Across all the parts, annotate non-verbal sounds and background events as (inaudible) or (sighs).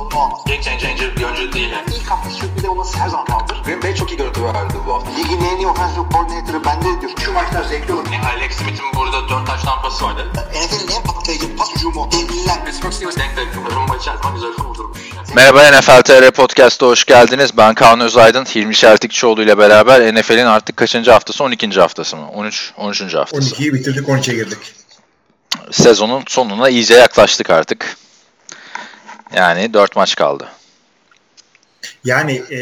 sorunu olmaz. Game changer bir oyuncu değil. Yani. İlk hafta sürpriz olması her zaman kaldır. Green Bay çok iyi görüntü verdi bu hafta. Ligin en iyi offensive coordinator'ı bende diyor. Şu maçlar zevkli olur. Yani Alex Smith'in burada 4 taş tampası vardı. NFL'in en patlayıcı pas hücumu. Devliler. Pittsburgh Steelers denk denk. Rumba içerisinde güzel kurdurmuş. Merhaba NFL TR Podcast'a hoş geldiniz. Ben Kaan Özaydın, Hilmi Şertikçioğlu ile beraber NFL'in artık kaçıncı haftası? 12. haftası mı? 13. 13. haftası. 12'yi bitirdik 13'e girdik. Sezonun sonuna iyice yaklaştık artık. Yani 4 maç kaldı. Yani e,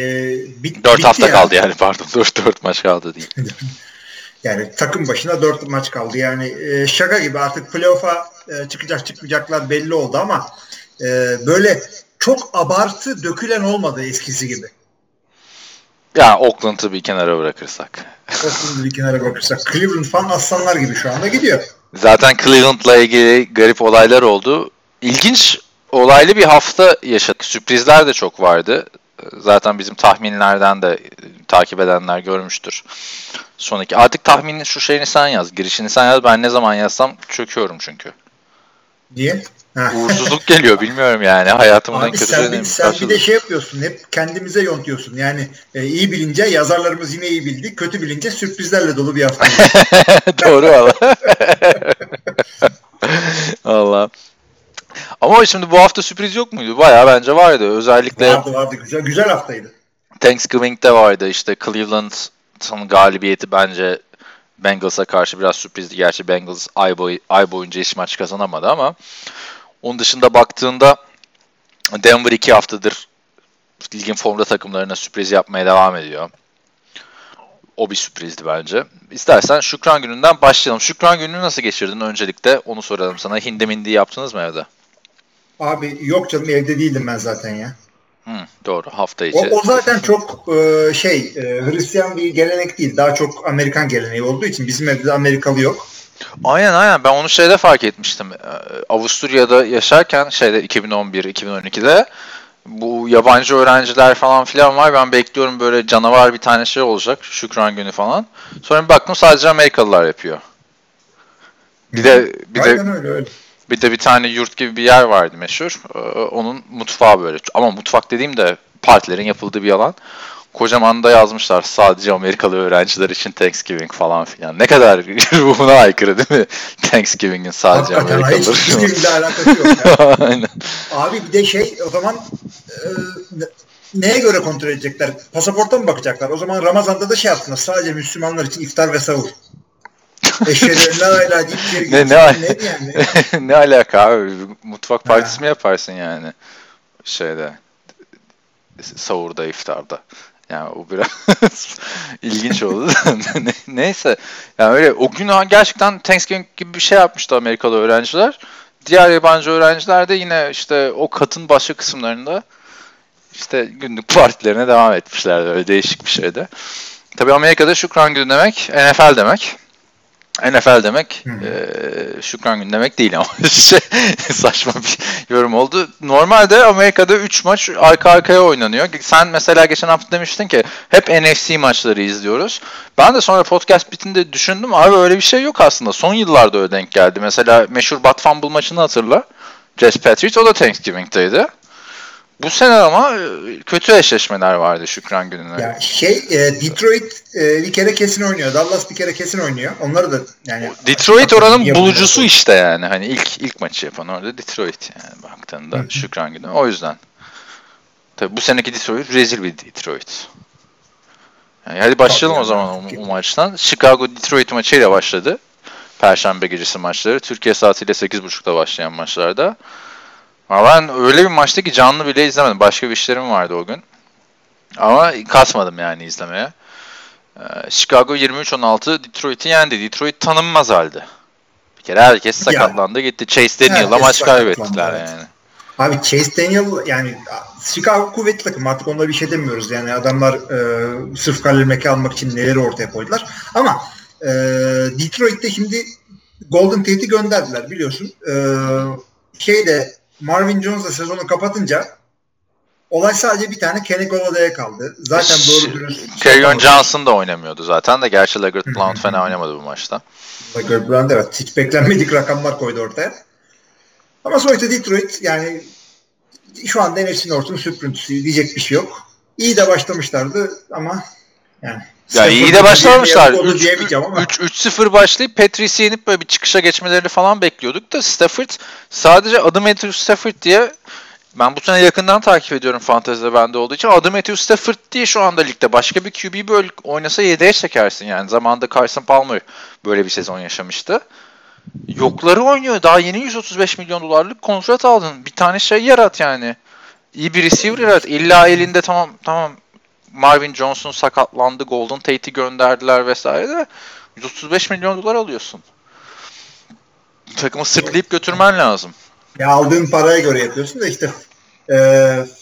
bit, 4 bitti hafta ya. kaldı yani pardon. (laughs) 4, 4 maç kaldı değil. (laughs) Yani takım başına 4 maç kaldı. Yani e, şaka gibi artık playoff'a e, çıkacak çıkmayacaklar belli oldu ama e, böyle çok abartı dökülen olmadı eskisi gibi. Ya Oakland'ı bir kenara bırakırsak. (laughs) Oakland'ı bir kenara bırakırsak. Cleveland falan aslanlar gibi şu anda gidiyor. Zaten Cleveland'la ilgili garip olaylar oldu. İlginç olaylı bir hafta yaşadık. Sürprizler de çok vardı. Zaten bizim tahminlerden de takip edenler görmüştür. Son iki. Artık tahminin şu şeyini sen yaz. Girişini sen yaz. Ben ne zaman yazsam çöküyorum çünkü. Diye. Ha. Uğursuzluk geliyor bilmiyorum yani. Hayatımın en kötü sen, bir, sen bir de şey yapıyorsun. Hep kendimize yontuyorsun. Yani e, iyi bilince yazarlarımız yine iyi bildi. Kötü bilince sürprizlerle dolu bir hafta. (laughs) Doğru valla. (laughs) Allah. Ama şimdi bu hafta sürpriz yok muydu? Bayağı bence vardı. Özellikle vardı vardı. Güzel, güzel haftaydı. Thanksgiving'de vardı işte Cleveland'ın galibiyeti bence Bengals'a karşı biraz sürprizdi. Gerçi Bengals ay, boy, ay boyunca hiç maç kazanamadı ama onun dışında baktığında Denver iki haftadır ligin formda takımlarına sürpriz yapmaya devam ediyor. O bir sürprizdi bence. İstersen Şükran gününden başlayalım. Şükran gününü nasıl geçirdin öncelikle onu soralım sana. Hindi mindi yaptınız mı evde? Abi yok canım evde değildim ben zaten ya. Hı, doğru hafta O, içi. o zaten çok e, şey e, Hristiyan bir gelenek değil. Daha çok Amerikan geleneği olduğu için bizim evde de Amerikalı yok. Aynen aynen ben onu şeyde fark etmiştim. Ee, Avusturya'da yaşarken şeyde 2011-2012'de bu yabancı öğrenciler falan filan var. Ben bekliyorum böyle canavar bir tane şey olacak. Şükran günü falan. Sonra bir baktım sadece Amerikalılar yapıyor. Bir de bir de Aynen öyle öyle. Bir de bir tane yurt gibi bir yer vardı meşhur. Ee, Onun mutfağı böyle. Ama mutfak dediğim de partilerin yapıldığı bir alan. Kocaman da yazmışlar sadece Amerikalı öğrenciler için Thanksgiving falan filan. Ne kadar (laughs) ruhuna aykırı değil mi? Thanksgiving'in sadece Hakikaten Amerikalılar. hiçbiriyle alakası yok ya. (laughs) Aynen. Abi bir de şey o zaman e, ne- neye göre kontrol edecekler? Pasaporta mı bakacaklar? O zaman Ramazan'da da şey yapsınlar. Sadece Müslümanlar için iftar ve sahur. Eşhedü la ilahe deyip Ne- ne al- ne yani? (laughs) ne alaka abi? Mutfak partisi mi yaparsın yani? Şeyde sahurda, iftarda. Yani o biraz (laughs) ilginç oldu. (laughs) Ne- Neyse. Yani öyle o gün gerçekten Thanksgiving gibi bir şey yapmıştı Amerikalı öğrenciler. Diğer yabancı öğrenciler de yine işte o katın başka kısımlarında işte günlük partilerine devam etmişlerdi. Öyle değişik bir şeydi. Tabii Amerika'da Şükran Günü demek NFL demek. NFL demek eee, Şükran Günü demek değil ama (laughs) şey, saçma bir yorum oldu. Normalde Amerika'da 3 maç arka arkaya oynanıyor. Sen mesela geçen hafta demiştin ki hep NFC maçları izliyoruz. Ben de sonra podcast bitinde düşündüm abi öyle bir şey yok aslında. Son yıllarda öyle denk geldi. Mesela meşhur Bat Fumble maçını hatırla. Jess Patrick o da Thanksgiving'deydi. Bu sene ama e, kötü eşleşmeler vardı Şükran Günü'ne. Ya şey e, Detroit e, bir kere kesin oynuyor. Dallas bir kere kesin oynuyor. Onları da yani Detroit oranın bulucusu işte yani. Hani ilk ilk maçı yapan orada Detroit yani baktığında Hı hı. Şükran Günü. O yüzden. Tabii bu seneki Detroit rezil bir Detroit. Yani hadi başlayalım o zaman o, o maçtan. Chicago Detroit maçıyla başladı. Perşembe gecesi maçları. Türkiye saatiyle 8.30'da başlayan maçlarda. Ama ben öyle bir maçtı ki canlı bile izlemedim. Başka bir işlerim vardı o gün. Ama kasmadım yani izlemeye. Ee, Chicago 23-16 Detroit'i yendi. Detroit tanınmaz halde. Bir kere herkes sakatlandı gitti. Chase Daniel'la maç kaybettiler evet. yani. Abi Chase Daniel yani Chicago kuvvetli takım artık onlara bir şey demiyoruz. Yani adamlar e, sırf Khalil Mack'i almak için neleri ortaya koydular. Ama e, Detroit'te şimdi Golden Tate'i gönderdiler biliyorsun. E, şeyde Marvin Jones da sezonu kapatınca olay sadece bir tane Kenny Golladay'a kaldı. Zaten doğru dürüst. Kerryon Johnson da oynamıyordu zaten de. Gerçi Leggett Blount fena oynamadı bu maçta. Leggett Blount evet hiç beklenmedik rakamlar koydu ortaya. Ama sonuçta Detroit yani şu anda NFC North'un süprüntüsü diyecek bir şey yok. İyi de başlamışlardı ama yani ya iyi de başlamışlar. 3-0 başlayıp Patrice'i yenip böyle bir çıkışa geçmelerini falan bekliyorduk da Stafford sadece adım Matthew Stafford diye ben bu sene yakından takip ediyorum fantezide bende olduğu için. Adım Matthew Stafford diye şu anda ligde. Başka bir QB böyle oynasa yedeğe çekersin yani. Zamanında Carson Palmer böyle bir sezon yaşamıştı. Yokları oynuyor. Daha yeni 135 milyon dolarlık kontrat aldın. Bir tane şey yarat yani. İyi bir receiver yarat. İlla elinde tamam tamam Marvin Johnson sakatlandı. Golden Tate'i gönderdiler vesaire de 135 milyon dolar alıyorsun. Takımı sırtlayıp götürmen lazım. Ya aldığın paraya göre yapıyorsun da işte e,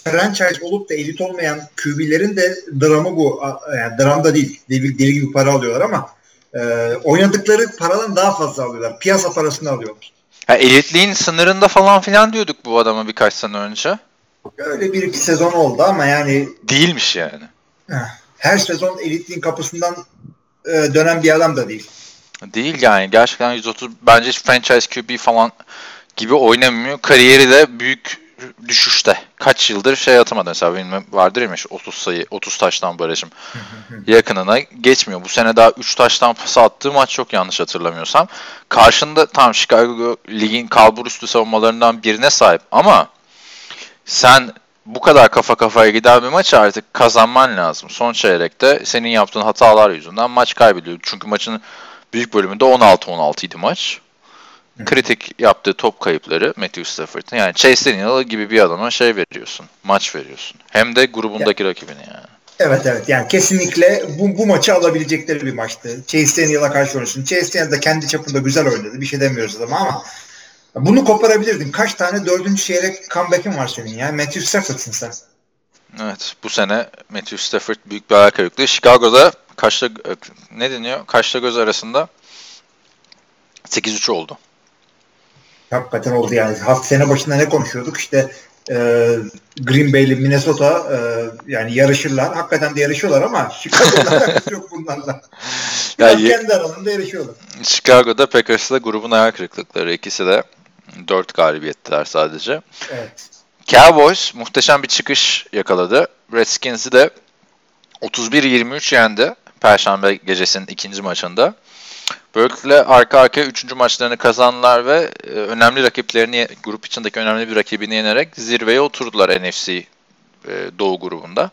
franchise olup da elit olmayan QB'lerin de dramı bu. Yani dramda değil. Deli, deli gibi para alıyorlar ama e, oynadıkları paradan daha fazla alıyorlar. Piyasa parasını alıyorlar. Ha, elitliğin sınırında falan filan diyorduk bu adama birkaç sene önce. Öyle bir iki sezon oldu ama yani değilmiş yani. Her sezon elitliğin kapısından e, dönen bir adam da değil. Değil yani. Gerçekten 130 bence franchise QB falan gibi oynamıyor. Kariyeri de büyük düşüşte. Kaç yıldır şey atamadı mesela benim vardır ya 30 sayı 30 taştan barajım yakınına geçmiyor. Bu sene daha 3 taştan pas attığı maç çok yanlış hatırlamıyorsam. Karşında tam Chicago ligin kalbur üstü savunmalarından birine sahip ama sen bu kadar kafa kafaya giden bir maçı artık kazanman lazım. Son çeyrekte senin yaptığın hatalar yüzünden maç kaybediyor. Çünkü maçın büyük bölümünde 16-16 idi maç kritik yaptığı top kayıpları Matthew Stafford'ın. Yani Chase Daniel gibi bir adama şey veriyorsun. Maç veriyorsun. Hem de grubundaki ya. rakibini yani. Evet evet yani kesinlikle bu, bu maçı alabilecekleri bir maçtı. Chase Daniel'a karşı oynuyorsun. Chase Daniel de kendi çapında güzel oynadı. Bir şey demiyoruz adama ama bunu koparabilirdin. Kaç tane dördüncü çeyrek comeback'in var senin ya. Matthew Stafford'sın sen. Evet bu sene Matthew Stafford büyük bir ayak kırıklığı. Chicago'da kaçta ne deniyor? Kaçta göz arasında 8-3 oldu. Hakikaten oldu yani. Hafta sene başında ne konuşuyorduk? İşte e, Green Bay ile Minnesota e, yani yarışırlar. Hakikaten de yarışıyorlar ama (laughs) Chicago'da yok bunlarla. Yani, kendi aralarında yarışıyorlar. Chicago'da Packers'la grubun ayağı kırıklıkları. ikisi de 4 galibiyettiler sadece. Evet. Cowboys muhteşem bir çıkış yakaladı. Redskins'i de 31-23 yendi. Perşembe gecesinin ikinci maçında. Böylelikle arka arkaya üçüncü maçlarını kazandılar ve e, önemli rakiplerini, grup içindeki önemli bir rakibini yenerek zirveye oturdular NFC e, Doğu grubunda.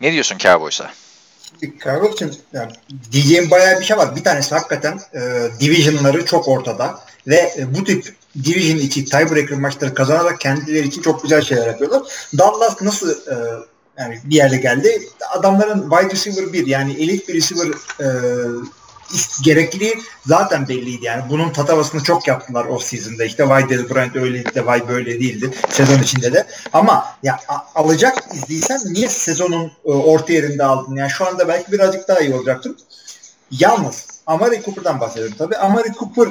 Ne diyorsun Cowboys'a? Cowboys için yani, diyeceğim bayağı bir şey var. Bir tanesi hakikaten e, divisionları çok ortada ve e, bu tip division içi tiebreaker maçları kazanarak kendileri için çok güzel şeyler yapıyorlar. Dallas nasıl e, yani bir yerde geldi. Adamların wide receiver bir yani elit bir receiver e, gerekli zaten belliydi yani. Bunun tatavasını çok yaptılar off season'da. İşte vay Dez Bryant öyleydi de vay böyle değildi sezon içinde de. Ama ya alacak izdiysen niye sezonun e, orta yerinde aldın? Yani şu anda belki birazcık daha iyi olacaktır. Yalnız Amari Cooper'dan bahsediyorum tabii. Amari Cooper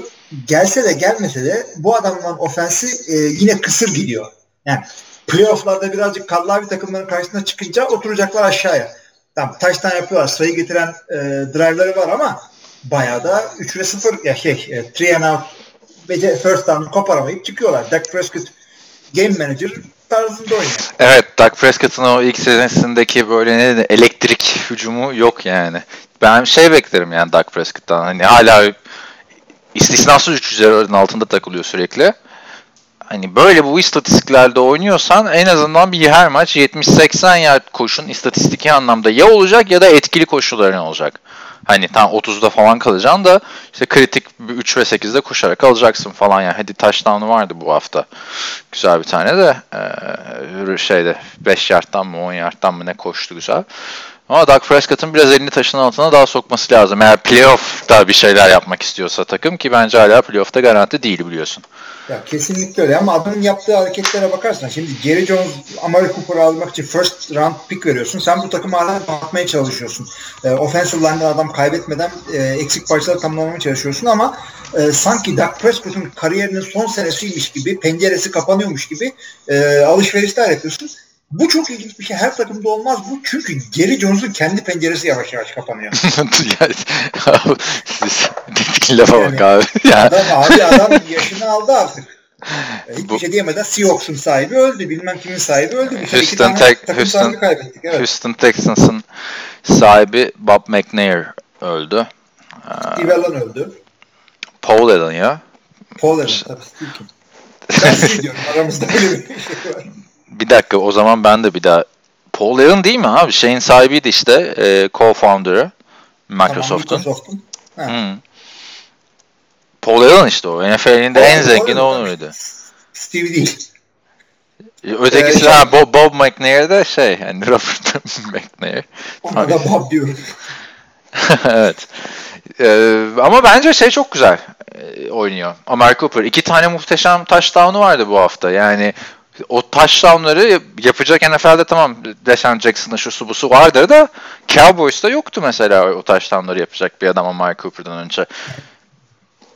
gelse de gelmese de bu adamın ofensi e, yine kısır gidiyor. Yani playofflarda birazcık kallavi takımların karşısına çıkınca oturacaklar aşağıya. Tamam taştan yapıyorlar. Sayı getiren e, drive'ları var ama bayağı da 3 ve 0 ya şey e, and out ve first down'u koparamayıp çıkıyorlar. Dak Prescott game manager tarzında oynuyor. Evet Dak Prescott'ın o ilk senesindeki böyle ne dedi elektrik hücumu yok yani. Ben şey beklerim yani Dak Prescott'tan. Hani hala istisnasız 300'lerin altında takılıyor sürekli. Hani böyle bu istatistiklerde oynuyorsan en azından bir her maç 70-80 yard koşun istatistiki anlamda ya olacak ya da etkili koşuların olacak. Hani tam 30'da falan kalacaksın da işte kritik 3 ve 8'de koşarak alacaksın falan yani. Hadi touchdown'u vardı bu hafta. Güzel bir tane de e, şeyde 5 yardtan mı 10 yardtan mı ne koştu güzel. Ama Doug Prescott'ın biraz elini taşın altına daha sokması lazım. Eğer playoff'ta bir şeyler yapmak istiyorsa takım ki bence hala playoff'ta garanti değil biliyorsun. Ya kesinlikle öyle ama adamın yaptığı hareketlere bakarsan şimdi Jerry Jones Amari Cooper'ı almak için first round pick veriyorsun. Sen bu takımı hala atmaya çalışıyorsun. E, offensive line'den adam kaybetmeden e, eksik parçaları tamamlamaya çalışıyorsun ama e, sanki Dak Prescott'un kariyerinin son senesiymiş gibi penceresi kapanıyormuş gibi e, alışverişler yapıyorsun. Bu çok ilginç bir şey. Her takımda olmaz bu. Çünkü Gary Jones'un kendi penceresi yavaş yavaş kapanıyor. (laughs) yani, lafa bak abi. Yani, Adam abi adam yaşını aldı artık. Hiçbir Bu- şey diyemeden Seahawks'un sahibi öldü. Bilmem kimin sahibi öldü. Bir Houston, Tek- Houston- kaybettik. Evet. Houston Texans'ın sahibi Bob McNair öldü. Steve Allen öldü. Paul Allen ya. Paul Allen tabii? Ben diyorum. Aramızda öyle bir şey var. Bir dakika o zaman ben de bir daha Paul Allen değil mi abi? Şeyin sahibiydi işte e, co-founder'ı Microsoft'un. Tamam, Microsoft'un. Hı. Paul Allen işte o. NFL'in de en zengin onuydu. Steve değil. Ötekisi Ee, ha, Bob, Bob McNair de şey yani (laughs) Robert McNair. Ona da Bob diyorum. (laughs) evet. Ee, ama bence şey çok güzel e, oynuyor. Amari Cooper. iki tane muhteşem touchdown'u vardı bu hafta. Yani o touchdown'ları yapacak NFL'de tamam Deshaun Jackson'ın şusu busu vardır da Cowboys'ta yoktu mesela o touchdown'ları yapacak bir adam Amari Cooper'dan önce.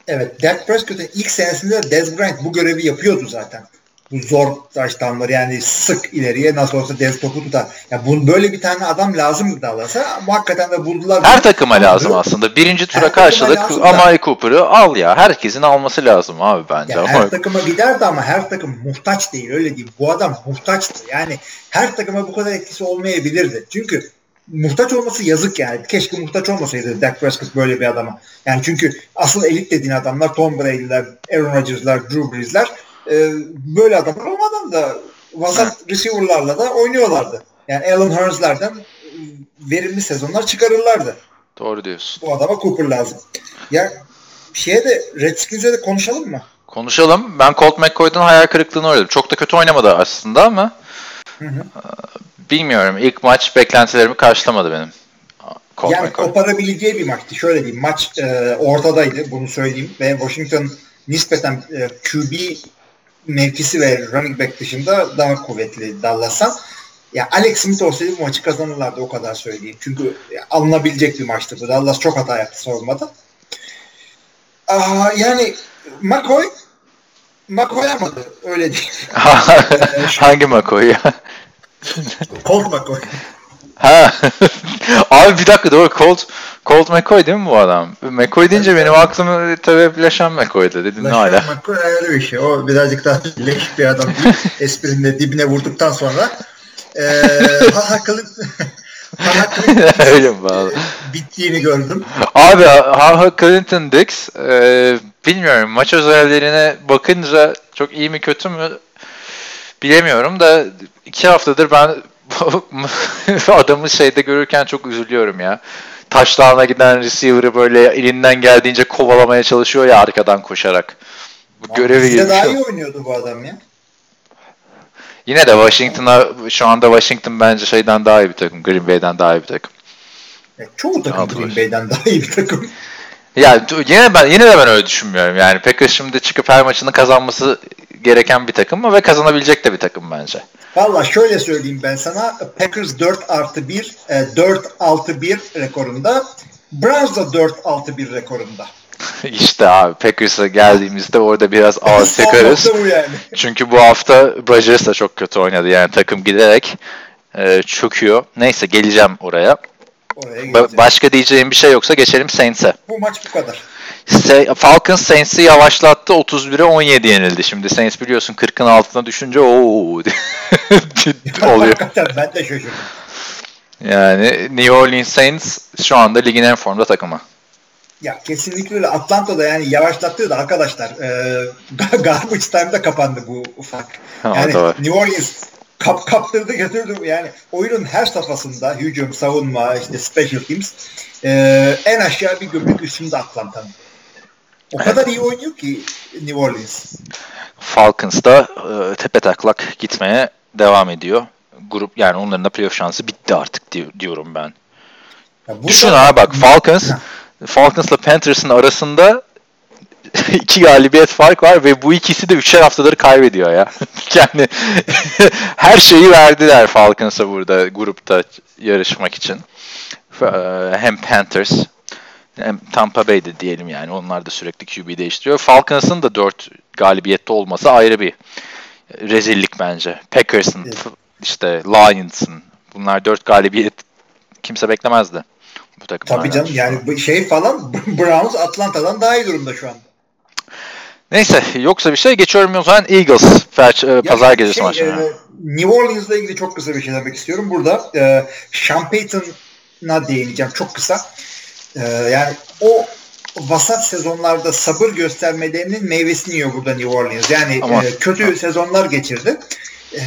Evet. Dak Prescott'ın ilk senesinde de Dez Bryant bu görevi yapıyordu zaten. Bu zor touchdownları yani sık ileriye nasıl olsa Dez topu tutar. Ya bunun böyle bir tane adam lazım Dallas'a. Bu hakikaten de buldular. Her takıma Ama lazım aslında. Birinci Her tura takıma karşılık. Amari Cooper'ı al ya. Herkesin alması lazım abi bence. Ya her takıma giderdi ama her takım muhtaç değil öyle değil. Bu adam muhtaçtı. Yani her takıma bu kadar etkisi olmayabilirdi. Çünkü muhtaç olması yazık yani. Keşke muhtaç olmasaydı Dak Prescott böyle bir adama. Yani çünkü asıl elit dediğin adamlar Tom Brady'ler, Aaron Rodgers'lar, Drew Brees'ler e, böyle adamlar olmadan da vasat receiver'larla da oynuyorlardı. Yani Alan Hearns'lerden e, verimli sezonlar çıkarırlardı. Doğru diyorsun. Bu adama Cooper lazım. Ya şeye de Redskins'e de konuşalım mı? Konuşalım. Ben Colt McCoy'dan hayal kırıklığına uğradım. Çok da kötü oynamadı aslında ama Hı hı. Ee, bilmiyorum. İlk maç beklentilerimi karşılamadı benim. Colt yani McCoy. koparabileceği bir maçtı. Şöyle diyeyim maç e, ortadaydı bunu söyleyeyim ve Washington nispeten e, QB mevkisi ve running back dışında daha kuvvetli Dallas'tan. Ya Alex Smith olsaydı bu maçı kazanırlardı o kadar söyleyeyim. Çünkü alınabilecek bir maçtı bu. Dallas çok hata yaptı savunmada. Aa, yani McCoy McCoy yapmadı. Öyle değil. (laughs) Hangi McCoy ya? Colt McCoy. Ha. (laughs) Abi bir dakika doğru Colt Colt McCoy değil mi bu adam? McCoy deyince benim aklıma tabii Laşan McCoy'du dedim ne hala. McCoy ayrı bir şey. O birazcık daha (laughs) leş bir adam. Esprinin de dibine vurduktan sonra eee (laughs) Hahakıl'ın Öyle mi bağlı? bittiğini gördüm. Abi Ha Clinton Dix e, bilmiyorum maç özellerine bakınca çok iyi mi kötü mü bilemiyorum da iki haftadır ben (laughs) adamı şeyde görürken çok üzülüyorum ya. Taşlarına giden receiver'ı böyle elinden geldiğince kovalamaya çalışıyor ya arkadan koşarak. Bu görevi gibi daha iyi oynuyordu bu adam ya. Yine de Washington'a şu anda Washington bence şeyden daha iyi bir takım. Green Bay'den daha iyi bir takım. Ya, çoğu takım. Green Bay'den daha iyi bir takım. Yani yine ben yine de ben öyle düşünmüyorum. Yani Packers şimdi çıkıp her maçını kazanması gereken bir takım mı ve kazanabilecek de bir takım bence. Valla şöyle söyleyeyim ben sana. Packers 4 artı 1, e, 4 6 1 rekorunda. Browns da 4 6 1 rekorunda. (laughs) işte abi Packers'a geldiğimizde orada biraz (laughs) nokta bu yani. Çünkü bu hafta Rodgers da çok kötü oynadı. Yani takım giderek e, çöküyor. Neyse geleceğim oraya. Oraya Ba- başka diyeceğim bir şey yoksa geçelim Saints'e. Bu maç bu kadar. Falcons Saints'i yavaşlattı. 31'e 17 yenildi. Şimdi Saints biliyorsun 40'ın altına düşünce ooo (laughs) oluyor. Ben de şaşırdım. Yani New Orleans Saints şu anda ligin en formda takımı. Ya kesinlikle öyle. Atlanta'da yani yavaşlattı da arkadaşlar e, garbage time'da kapandı bu ufak. Yani. New Orleans kap, kaptırdı götürdü. Yani oyunun her safhasında hücum, savunma, işte special teams e, en aşağı bir gömlek üstünde Atlanta'nın. O kadar iyi oynuyor ki New Orleans. Falcons da e, tepe taklak gitmeye devam ediyor. Grup yani onların da playoff şansı bitti artık di- diyorum ben. Ya Düşün ha bak Falcons. Falcons'la Panthers'ın arasında (laughs) iki galibiyet fark var ve bu ikisi de üçer haftadır kaybediyor ya. (laughs) yani (laughs) her şeyi verdiler Falcons'a burada grupta yarışmak için. Ee, Hem Panthers Tampa Bay'de diyelim yani onlar da sürekli QB değiştiriyor. Falcons'ın da 4 galibiyette olması ayrı bir rezillik bence. Packers'ın Evet. işte Lions'ın bunlar dört galibiyet kimse beklemezdi bu takımlardan. Tabii canım yani şey falan (laughs) Browns Atlanta'dan daha iyi durumda şu an. Neyse yoksa bir şey geçiyorum o zaman Eagles Fer- e, pazar gecesi şey, maçına. e, New Orleans'la ilgili çok kısa bir şey demek istiyorum. Burada e, Sean Payton'a değineceğim çok kısa. E, yani o vasat sezonlarda sabır göstermelerinin meyvesini yiyor burada New Orleans. Yani Ama- e, kötü sezonlar geçirdi. E,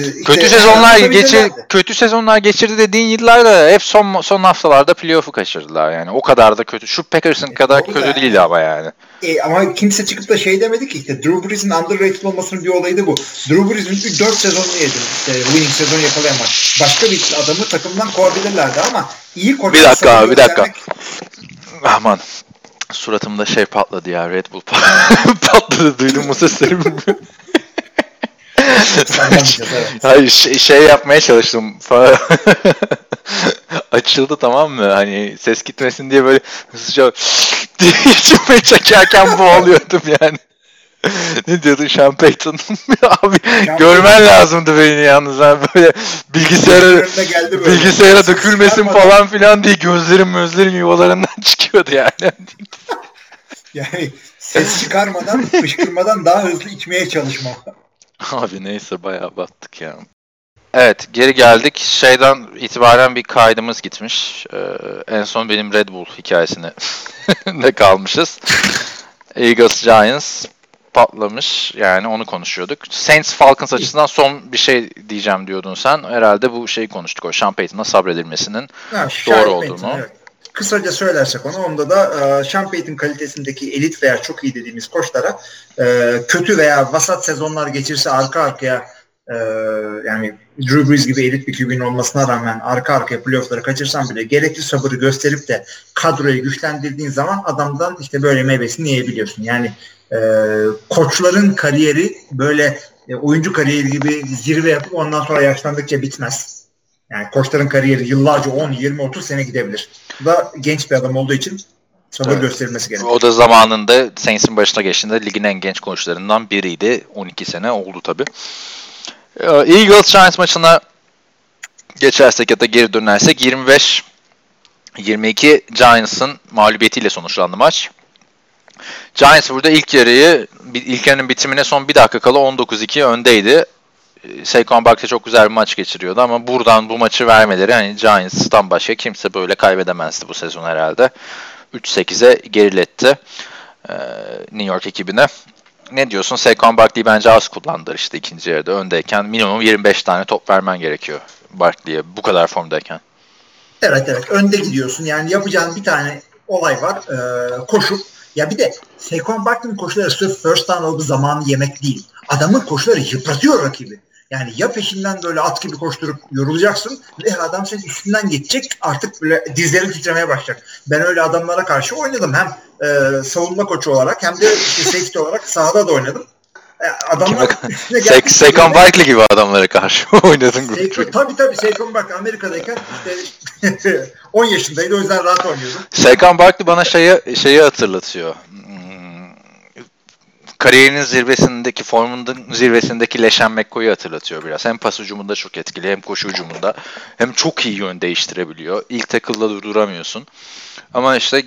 işte Kötü sezonlar geçir kötü sezonlar geçirdi dediğin yıllarda hep son son haftalarda playoff'u kaçırdılar yani. O kadar da kötü. Şu Packers'ın kadar doğru kötü da- değildi ama yani. E, ama kimse çıkıp da şey demedi ki işte Drew Brees'in underrated olmasının bir olayı da bu. Drew Brees'in 4 sezonunu yedi. İşte winning sezon yakalayamadı. Başka bir adamı takımdan kovabilirlerdi ama iyi koç. Bir dakika abi, bir dakika. Aman suratımda şey patladı ya Red Bull (laughs) patladı duydum mu sesleri. Hayır şey, şey yapmaya çalıştım falan. Açıldı tamam mı? Hani ses gitmesin diye böyle hızlıca (laughs) diye içime çekerken boğuluyordum yani. (laughs) ne diyordun Sean Payton? (laughs) Abi Sean görmen lazımdı beni yalnız. ha böyle bilgisayara bilgisayara dökülmesin falan filan diye gözlerim gözlerim yuvalarından çıkıyordu yani. Yani ses çıkarmadan, fışkırmadan daha hızlı içmeye çalışma. Abi neyse bayağı battık ya. Evet geri geldik. Şeyden itibaren bir kaydımız gitmiş. Ee, en son benim Red Bull hikayesine (laughs) de kalmışız. Eagles Giants patlamış. Yani onu konuşuyorduk. Saints Falcons açısından son bir şey diyeceğim diyordun sen. Herhalde bu şeyi konuştuk. O Sean Payton'a sabredilmesinin. Ha, Doğru Sean oldu Payton, mu? evet. Kısaca söylersek onu, onda da e, Sean Payton kalitesindeki elit veya çok iyi dediğimiz koçlara e, kötü veya vasat sezonlar geçirse arka arkaya e, yani Drew Brees gibi elit bir QB'nin olmasına rağmen arka arkaya playoff'ları kaçırsan bile gerekli sabırı gösterip de kadroyu güçlendirdiğin zaman adamdan işte böyle meyvesini yiyebiliyorsun. Yani e, koçların kariyeri böyle e, oyuncu kariyeri gibi zirve yapıp ondan sonra yaşlandıkça bitmez. Yani koçların kariyeri yıllarca 10, 20, 30 sene gidebilir. Bu da genç bir adam olduğu için sabır Evet. gösterilmesi gerekiyor. O da zamanında Saints'in başına geçtiğinde ligin en genç koçlarından biriydi. 12 sene oldu tabi. Eagles Giants maçına geçersek ya da geri dönersek 25 22 Giants'ın mağlubiyetiyle sonuçlandı maç. Giants burada ilk yarıyı ilk yarının bitimine son bir dakika kala 19-2 öndeydi. Ee, Saquon Barkley çok güzel bir maç geçiriyordu ama buradan bu maçı vermeleri hani Giants'tan başka kimse böyle kaybedemezdi bu sezon herhalde. 3-8'e geriletti e, New York ekibine. Ne diyorsun? Saquon Barkley bence az kullandı işte ikinci yarıda öndeyken. Minimum 25 tane top vermen gerekiyor Barkley'e bu kadar formdayken. Evet evet önde gidiyorsun. Yani yapacağın bir tane olay var. Ee, koşup ya bir de Saquon Barkley'nin koşuları sırf first down olduğu zamanı yemek değil. Adamın koşuları yıpratıyor rakibi. Yani ya peşinden böyle at gibi koşturup yorulacaksın ve adam senin üstünden geçecek artık böyle dizlerin titremeye başlayacak. Ben öyle adamlara karşı oynadım. Hem e, savunma koçu olarak hem de işte safety olarak sahada da oynadım. E, adamlar üstüne geldikçe Saquon Barkley gibi adamlara karşı (laughs) oynadın Saquon, tabii tabii Saquon bak Amerika'dayken işte (laughs) 10 yaşındaydı o yüzden rahat oynuyordu. Saquon Barkley bana şeyi, şeyi hatırlatıyor. Kariyerinin zirvesindeki, formunun zirvesindeki Leşen McCoy'u hatırlatıyor biraz. Hem pas ucumunda çok etkili hem koşu ucumunda. Hem çok iyi yön değiştirebiliyor. İlk tackle'da durduramıyorsun. Ama işte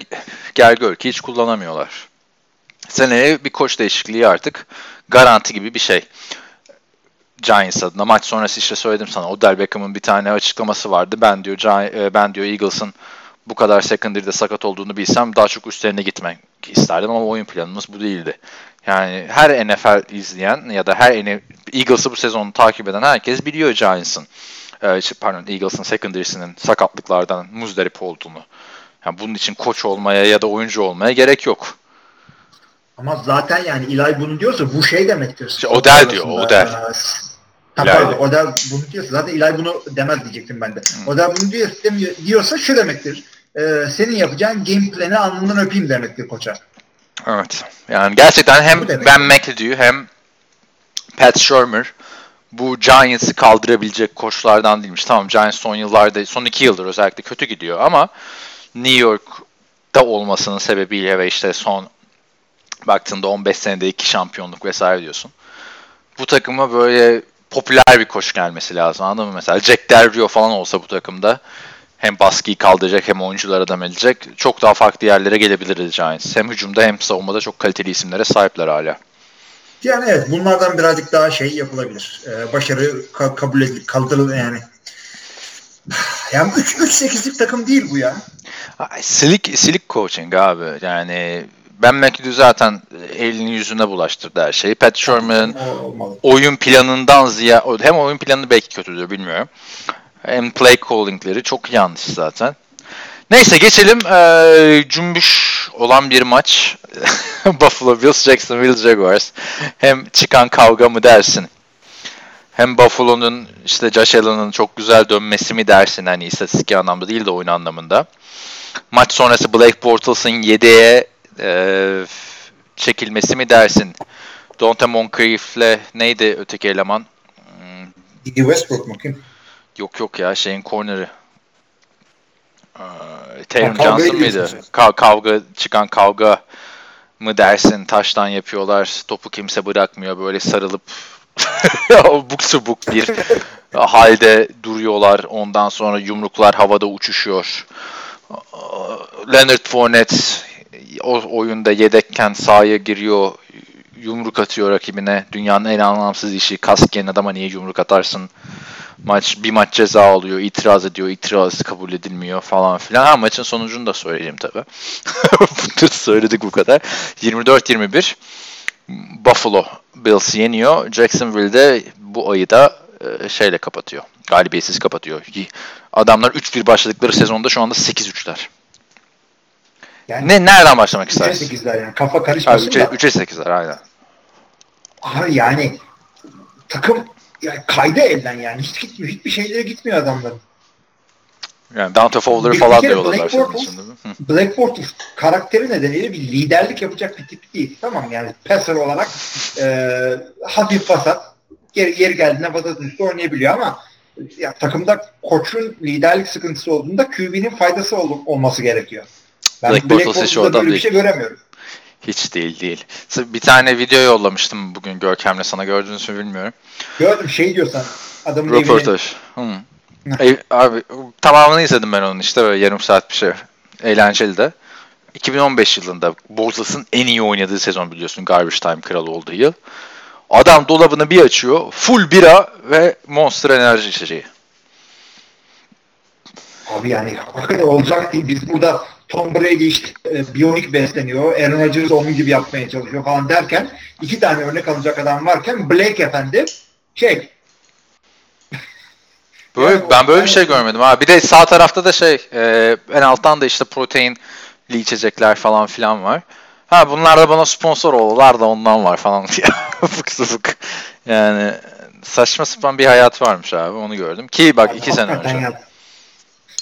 gel gör ki hiç kullanamıyorlar. Seneye bir koç değişikliği artık garanti gibi bir şey. Giants adına maç sonrası işte söyledim sana Odell Beckham'ın bir tane açıklaması vardı. Ben diyor e, ben diyor Eagles'ın bu kadar secondary'de sakat olduğunu bilsem daha çok üstlerine gitmek isterdim ama oyun planımız bu değildi. Yani her NFL izleyen ya da her Eagles'ı bu sezonu takip eden herkes biliyor Giants'ın e, şey, pardon Eagles'ın secondary'sinin sakatlıklardan muzdarip olduğunu. Yani bunun için koç olmaya ya da oyuncu olmaya gerek yok. Ama zaten yani İlay bunu diyorsa bu şey demektir. İşte Odell diyor, Odell. Pardon, diyor. Odell bunu diyorsa zaten İlay bunu demez diyecektim ben de. Odell bunu diyor, diyorsa şu demektir. Ee, senin yapacağın game planı alnından öpeyim demektir koça. Evet. Yani gerçekten hem. Ben McAdoo hem Pat Shermer bu Giants'ı kaldırabilecek koçlardan değilmiş. Tamam Giants son yıllarda, son iki yıldır özellikle kötü gidiyor ama New York'ta olmasının sebebiyle ve işte son baktığında 15 senede iki şampiyonluk vesaire diyorsun. Bu takıma böyle popüler bir koç gelmesi lazım anladın mı? Mesela Jack Del Rio falan olsa bu takımda hem baskıyı kaldıracak hem oyunculara adam edecek. Çok daha farklı yerlere gelebilirdi Giants. Hem hücumda hem savunmada çok kaliteli isimlere sahipler hala. Yani evet bunlardan birazcık daha şey yapılabilir. Ee, başarı ka- kabul edilip kaldırılır yani. (sighs) Yani 3-8'lik takım değil bu ya. Silik, silik coaching abi. Yani Ben McAdoo zaten elini yüzüne bulaştırdı her şeyi. Pat olmalı. oyun planından ziyade hem oyun planı belki kötüdür bilmiyorum. Hem play calling'leri çok yanlış zaten. Neyse geçelim. Ee, cümbüş olan bir maç. (laughs) Buffalo Bills, Jacksonville Jaguars. Hem çıkan kavga mı dersin? Hem Buffalo'nun işte Josh Allen'ın çok güzel dönmesi mi dersin? Hani istatistik anlamda değil de oyun anlamında. Maç sonrası Blake Bortles'ın yedeğe e, çekilmesi mi dersin? Dante Moncrief'le neydi öteki eleman? Hmm, Didi Westbrook mu? Yok yok ya şeyin corner'ı. Ee, kavgayı Johnson mıydı? Ka- kavga çıkan kavga mı dersin? Taştan yapıyorlar. Topu kimse bırakmıyor. Böyle sarılıp (laughs) buk subuk bir halde duruyorlar. Ondan sonra yumruklar havada uçuşuyor. Leonard Fournette o oyunda yedekken sahaya giriyor. Yumruk atıyor rakibine. Dünyanın en anlamsız işi. Kask giyen adama niye yumruk atarsın? Maç bir maç ceza alıyor, itiraz ediyor, itiraz kabul edilmiyor falan filan. Ha maçın sonucunu da söyleyeyim tabi. Bunları (laughs) söyledik bu kadar. 24-21 Buffalo Bills yeniyor. Jacksonville'de bu ayı da e, şeyle kapatıyor. Galibiyetsiz kapatıyor. Adamlar 3-1 başladıkları sezonda şu anda 8-3'ler. Yani Ne nereden başlamak istersin? 8'ler yani kafa Abi karışmasın 3'e da. 3'e 8'ler aynen. Abi yani takım yani kaydı elden yani. Hiç gitmiyor. Hiçbir şeylere gitmiyor adamların. Yani Dante Fowler Bir- falan diyorlar senin Bortles-. Black Bortles karakteri nedeniyle bir liderlik yapacak bir tip değil. Tamam yani passer olarak e, hafif vasat yeri, yeri geldiğinde vasat üstü oynayabiliyor ama ya, takımda koçun liderlik sıkıntısı olduğunda QB'nin faydası ol- olması gerekiyor. Ben Black Black, Bortles hiç Bortles'da oradan böyle bir şey göremiyorum. Hiç değil değil. Bir tane video yollamıştım bugün Görkem'le sana gördünüz mü bilmiyorum. Gördüm şey diyorsan adamın evine Röportaj. Hmm. Ev- abi tamamını izledim ben onun işte böyle yarım saat bir şey. Eğlenceli de. 2015 yılında Bortles'ın en iyi oynadığı sezon biliyorsun. Garbage Time kralı olduğu yıl. Adam dolabını bir açıyor. Full bira ve Monster enerji içeceği. Abi yani (laughs) olacak değil. Biz burada Tom Brady işte e, biyonik besleniyor. Aaron Rodgers onun gibi yapmaya çalışıyor falan derken iki tane örnek alacak adam varken Blake efendi şey Böyle, Yani ben böyle bir yani- şey görmedim. Ha. Bir de sağ tarafta da şey e, en alttan da işte proteinli içecekler falan filan var. Ha bunlar da bana sponsor oldular da ondan var falan (laughs) diye. Fık sıfık. Yani saçma sapan bir hayat varmış abi onu gördüm. Ki bak iki sene önce. ya-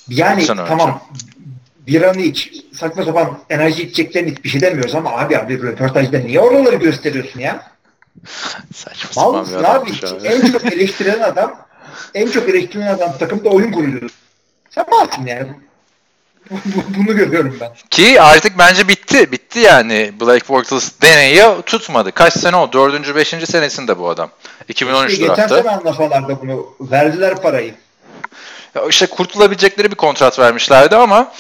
Yani İki sene tamam biranı iç, saçma sapan enerji içeceklerini iç bir şey demiyoruz ama abi abi röportajda niye oraları gösteriyorsun ya? Saçma Mal sapan bir abi? abi. En çok eleştiren adam en çok eleştirilen adam takımda oyun kuruyor. Sen malsın yani. Bu- bu- Bunu görüyorum ben. Ki artık bence bitti. Bitti yani. Black Bortles deneyi tutmadı. Kaç sene o? Dördüncü, beşinci senesinde bu adam. 2013 İşte geçen draftı. sene anlasalardı bunu. Verdiler parayı. Ya işte kurtulabilecekleri bir kontrat vermişlerdi ama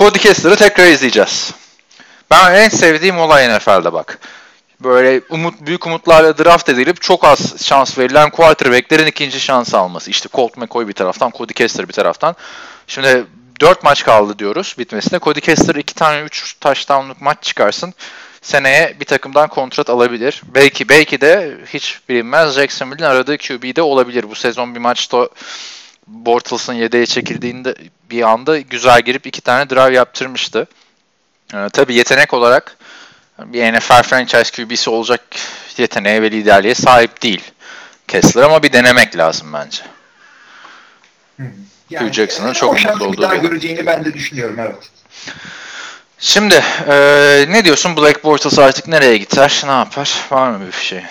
Cody Kessler'ı tekrar izleyeceğiz. Ben en sevdiğim olay NFL'de bak. Böyle umut büyük umutlarla draft edilip çok az şans verilen quarterback'lerin ikinci şans alması. İşte Colt McCoy bir taraftan, Cody Kessler bir taraftan. Şimdi 4 maç kaldı diyoruz bitmesine. Cody Kessler 2 tane 3 touchdown'luk maç çıkarsın. Seneye bir takımdan kontrat alabilir. Belki belki de hiç bilinmez Jacksonville'in aradığı QB'de olabilir. Bu sezon bir maçta Bortles'ın yedeğe çekildiğinde bir anda güzel girip iki tane drive yaptırmıştı. Ee, tabii yetenek olarak bir NFL franchise QB'si olacak yeteneğe ve liderliğe sahip değil Kessler ama bir denemek lazım bence. Hugh Jackson'ın çok o şansı mutlu bir daha olduğu bir- göreceğini ben de düşünüyorum evet. Şimdi ee, ne diyorsun Black Bortles artık nereye gider? Ne yapar? Var mı bir şey?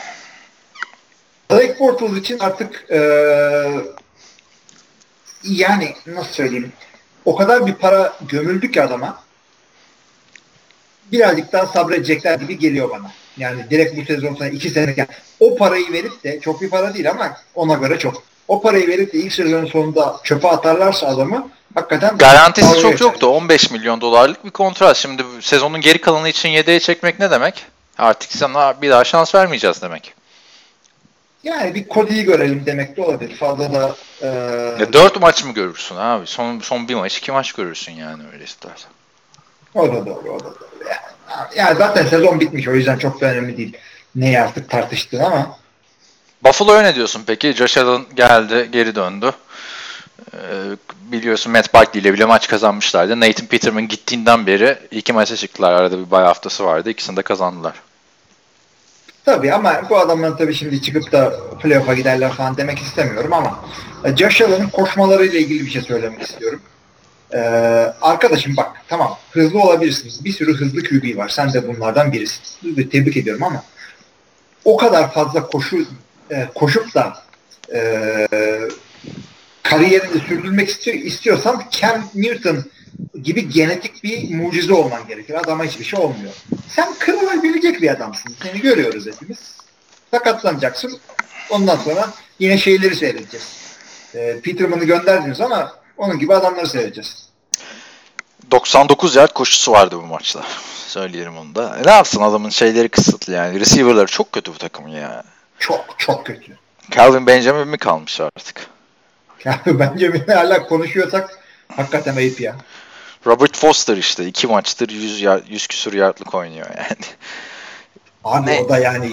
Blake Bortles için artık eee, yani nasıl söyleyeyim o kadar bir para gömüldü ki adama birazcık daha sabredecekler gibi geliyor bana. Yani direkt bu sezon sonra iki sene yani o parayı verip de çok bir para değil ama ona göre çok. O parayı verip de ilk sezonun sonunda çöpe atarlarsa adamı hakikaten Garantisi çok yoktu. 15 milyon dolarlık bir kontrat. Şimdi sezonun geri kalanı için yedeğe çekmek ne demek? Artık sana bir daha şans vermeyeceğiz demek. Yani bir Cody'yi görelim demek de olabilir. Fazla da e, Ya 4 maç mı görürsün abi? Son son bir maç, iki maç görürsün yani öyle istersen. o da doğru, o da doğru. Yani, yani zaten sezon bitmiş o yüzden çok da önemli değil. Neyi artık tartıştığın ama Buffalo'ya ne diyorsun peki? Josh Allen geldi, geri döndü. Ee, biliyorsun Matt Barkley ile bile maç kazanmışlardı. Nathan Peterman gittiğinden beri iki maça çıktılar. Arada bir bay haftası vardı. İkisini de kazandılar. Tabii ama bu adamların tabii şimdi çıkıp da playoff'a giderler falan demek istemiyorum ama e, Josh Allen'ın koşmalarıyla ilgili bir şey söylemek istiyorum. Ee, arkadaşım bak tamam hızlı olabilirsiniz. Bir sürü hızlı QB var. Sen de bunlardan birisin. Tebrik ediyorum ama o kadar fazla koşu e, koşup da e, kariyerini sürdürmek istiyor, istiyorsan Cam Newton gibi genetik bir mucize olman gerekir. Adama hiçbir şey olmuyor. Sen kırılabilecek bir adamsın. Seni görüyoruz hepimiz. Sakatlanacaksın. Ondan sonra yine şeyleri seyredeceğiz. Ee, Peterman'ı gönderdiniz ama onun gibi adamları seyredeceğiz. 99 yard koşusu vardı bu maçta. Söyleyelim onu da. E, ne yapsın adamın şeyleri kısıtlı yani. Receiver'ları çok kötü bu takımın ya. Çok çok kötü. Calvin Benjamin mi kalmış artık? Bence bir hala konuşuyorsak hakikaten ayıp ya. Robert Foster işte iki maçtır 100, yard, 100 küsur yardlık oynuyor yani. Abi Ne? o da yani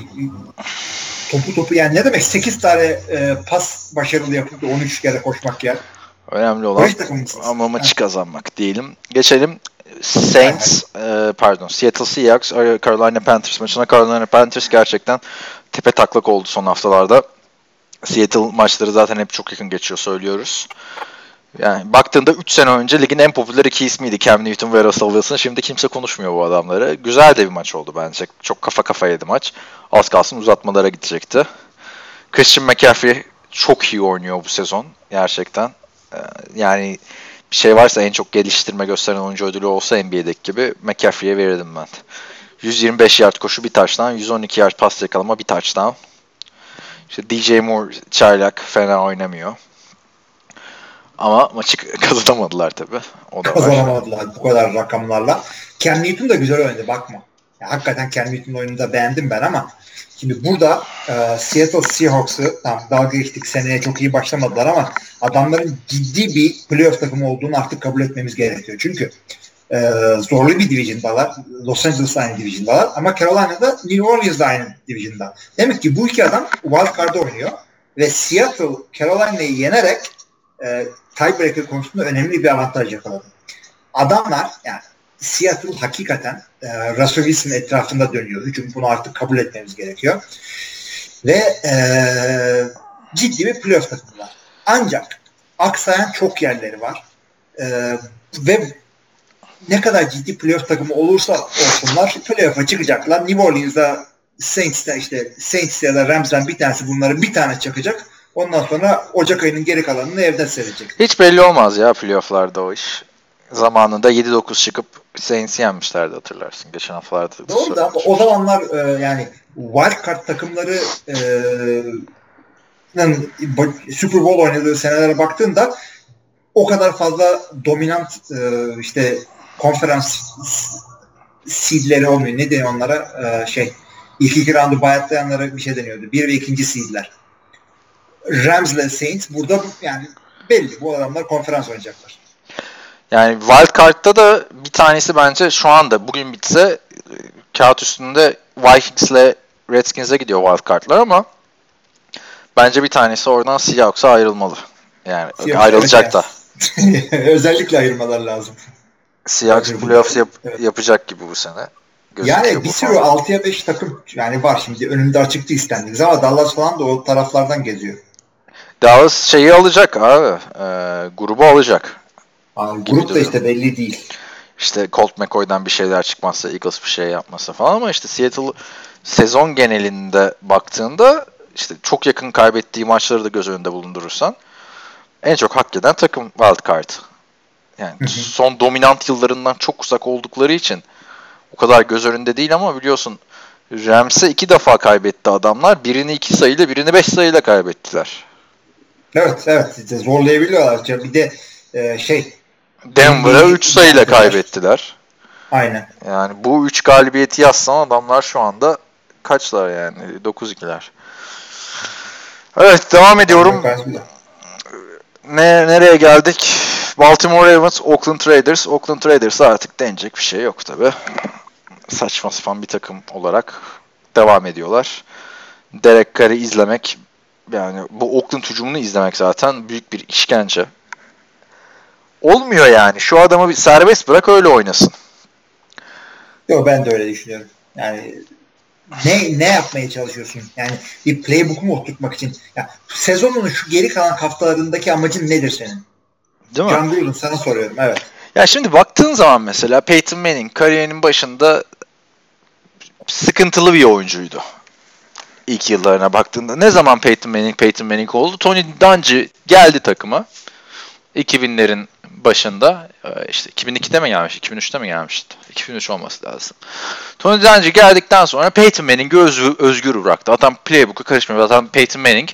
topu topu yani ne demek 8 tane e, pas başarılı yapıp da 13 kere koşmak ya. Önemli olan ama maçı kazanmak diyelim. Geçelim Saints, e, pardon Seattle Seahawks, Carolina Panthers maçına. Carolina Panthers gerçekten tepe taklak oldu son haftalarda. Seattle maçları zaten hep çok yakın geçiyor söylüyoruz. Yani baktığında 3 sene önce ligin en popüler iki ismiydi Cam Newton ve Russell Wilson. Şimdi kimse konuşmuyor bu adamları. Güzel de bir maç oldu bence. Çok kafa kafaydı maç. Az kalsın uzatmalara gidecekti. Christian McCaffrey çok iyi oynuyor bu sezon gerçekten. Ee, Yani bir şey varsa en çok geliştirme gösteren oyuncu ödülü olsa NBA'deki gibi McCaffrey'e verirdim ben. 125 yard koşu bir touchdown, 112 yard pas yakalama bir touchdown. İşte DJ Moore çaylak fena oynamıyor. Ama maçı (laughs) kazanamadılar tabi. O da var. Kazanamadılar bu kadar rakamlarla. Cam Newton da güzel oynadı bakma. Ya, hakikaten Cam Newton'un oyununu da beğendim ben ama şimdi burada e, Seattle Seahawks'ı tamam, dalga geçtik seneye çok iyi başlamadılar ama adamların ciddi bir playoff takımı olduğunu artık kabul etmemiz gerekiyor. Çünkü e, zorlu bir division'dalar. Los Angeles aynı division'dalar ama Carolina'da New Orleans da aynı division'da. Demek ki bu iki adam wild card'da oynuyor ve Seattle Carolina'yı yenerek e, tiebreaker konusunda önemli bir avantaj yakaladı. Adamlar yani Seattle hakikaten e, Russell Wilson etrafında dönüyor. Hücum bunu artık kabul etmemiz gerekiyor. Ve e, ciddi bir playoff takımlar. Ancak aksayan çok yerleri var. E, ve ne kadar ciddi playoff takımı olursa olsunlar playoff'a çıkacaklar. New Orleans'da Saints'te işte Saints ya da Rams'den bir tanesi bunları bir tane çakacak. Ondan sonra Ocak ayının geri kalanını evden seyredecek. Hiç belli olmaz ya playofflarda o iş. Zamanında 7-9 çıkıp Saints'i yenmişlerdi hatırlarsın. Geçen haftalarda. da Doğru da ama o zamanlar e, yani wild card takımları e, Super Bowl oynadığı senelere baktığında o kadar fazla dominant e, işte konferans seedleri olmuyor. Ne deniyor onlara? E, şey ilk iki roundu bayatlayanlara bir şey deniyordu. Bir ve ikinci seedler. Rams ile Saints burada yani belli. Bu adamlar konferans oynayacaklar. Yani wild card'da da bir tanesi bence şu anda bugün bitse e, kağıt üstünde Vikings'le Redskins'e gidiyor wild card'lar ama bence bir tanesi oradan Seahawks'a ayrılmalı. Yani Seahawks, ayrılacak da. (laughs) Özellikle ayırmalar lazım. Seahawks playoffs yap- Evet. yapacak gibi bu sene. Gözüküyor Yani bir sürü falan. 6'ya 5 takım yani var şimdi önümde açıktı istendiğiniz ama Dallas falan da o taraflardan geziyor. Dallas şeyi alacak abi. e, grubu alacak. Abi, grup da işte belli değil. İşte Colt McCoy'dan bir şeyler çıkmazsa, Eagles bir şey yapmasa falan ama işte Seattle sezon genelinde baktığında işte çok yakın kaybettiği maçları da göz önünde bulundurursan en çok hak eden takım wildcard. Yani Hı hı. son dominant yıllarından çok uzak oldukları için o kadar göz önünde değil ama biliyorsun Rams'e iki defa kaybetti adamlar. Birini iki sayıyla birini beş sayıyla kaybettiler. Evet evet zorlayabiliyorlar. Bir de e, şey Denver'a 3 sayıyla kaybettiler. Aynen. Yani bu 3 galibiyeti yazsan adamlar şu anda kaçlar yani? 9-2'ler. Evet devam ediyorum. Ne, nereye geldik? Baltimore Ravens, Oakland Raiders. Oakland Raiders artık denecek bir şey yok tabi. Saçma sapan bir takım olarak devam ediyorlar. Derek Carr'i izlemek yani bu Oakland hücumunu izlemek zaten büyük bir işkence. Olmuyor yani. Şu adamı bir serbest bırak öyle oynasın. Yok ben de öyle düşünüyorum. Yani ne ne yapmaya çalışıyorsun? Yani bir playbook mu oturtmak için? Ya, sezonun şu geri kalan haftalarındaki amacın nedir senin? Değil mi? John Gruden sana soruyorum. Evet. Ya şimdi baktığın zaman mesela Peyton Manning kariyerinin başında sıkıntılı bir oyuncuydu. İlk yıllarına baktığında. Ne zaman Peyton Manning Peyton Manning oldu? Tony Dungy geldi takıma. 2000'lerin başında işte 2002'de mi gelmiş, 2003'te mi gelmişti? 2003 olması lazım. Tony Dungy geldikten sonra Peyton Manning'i öz, özgür bıraktı. Adam playbook'a karışmıyor. Adam Peyton Manning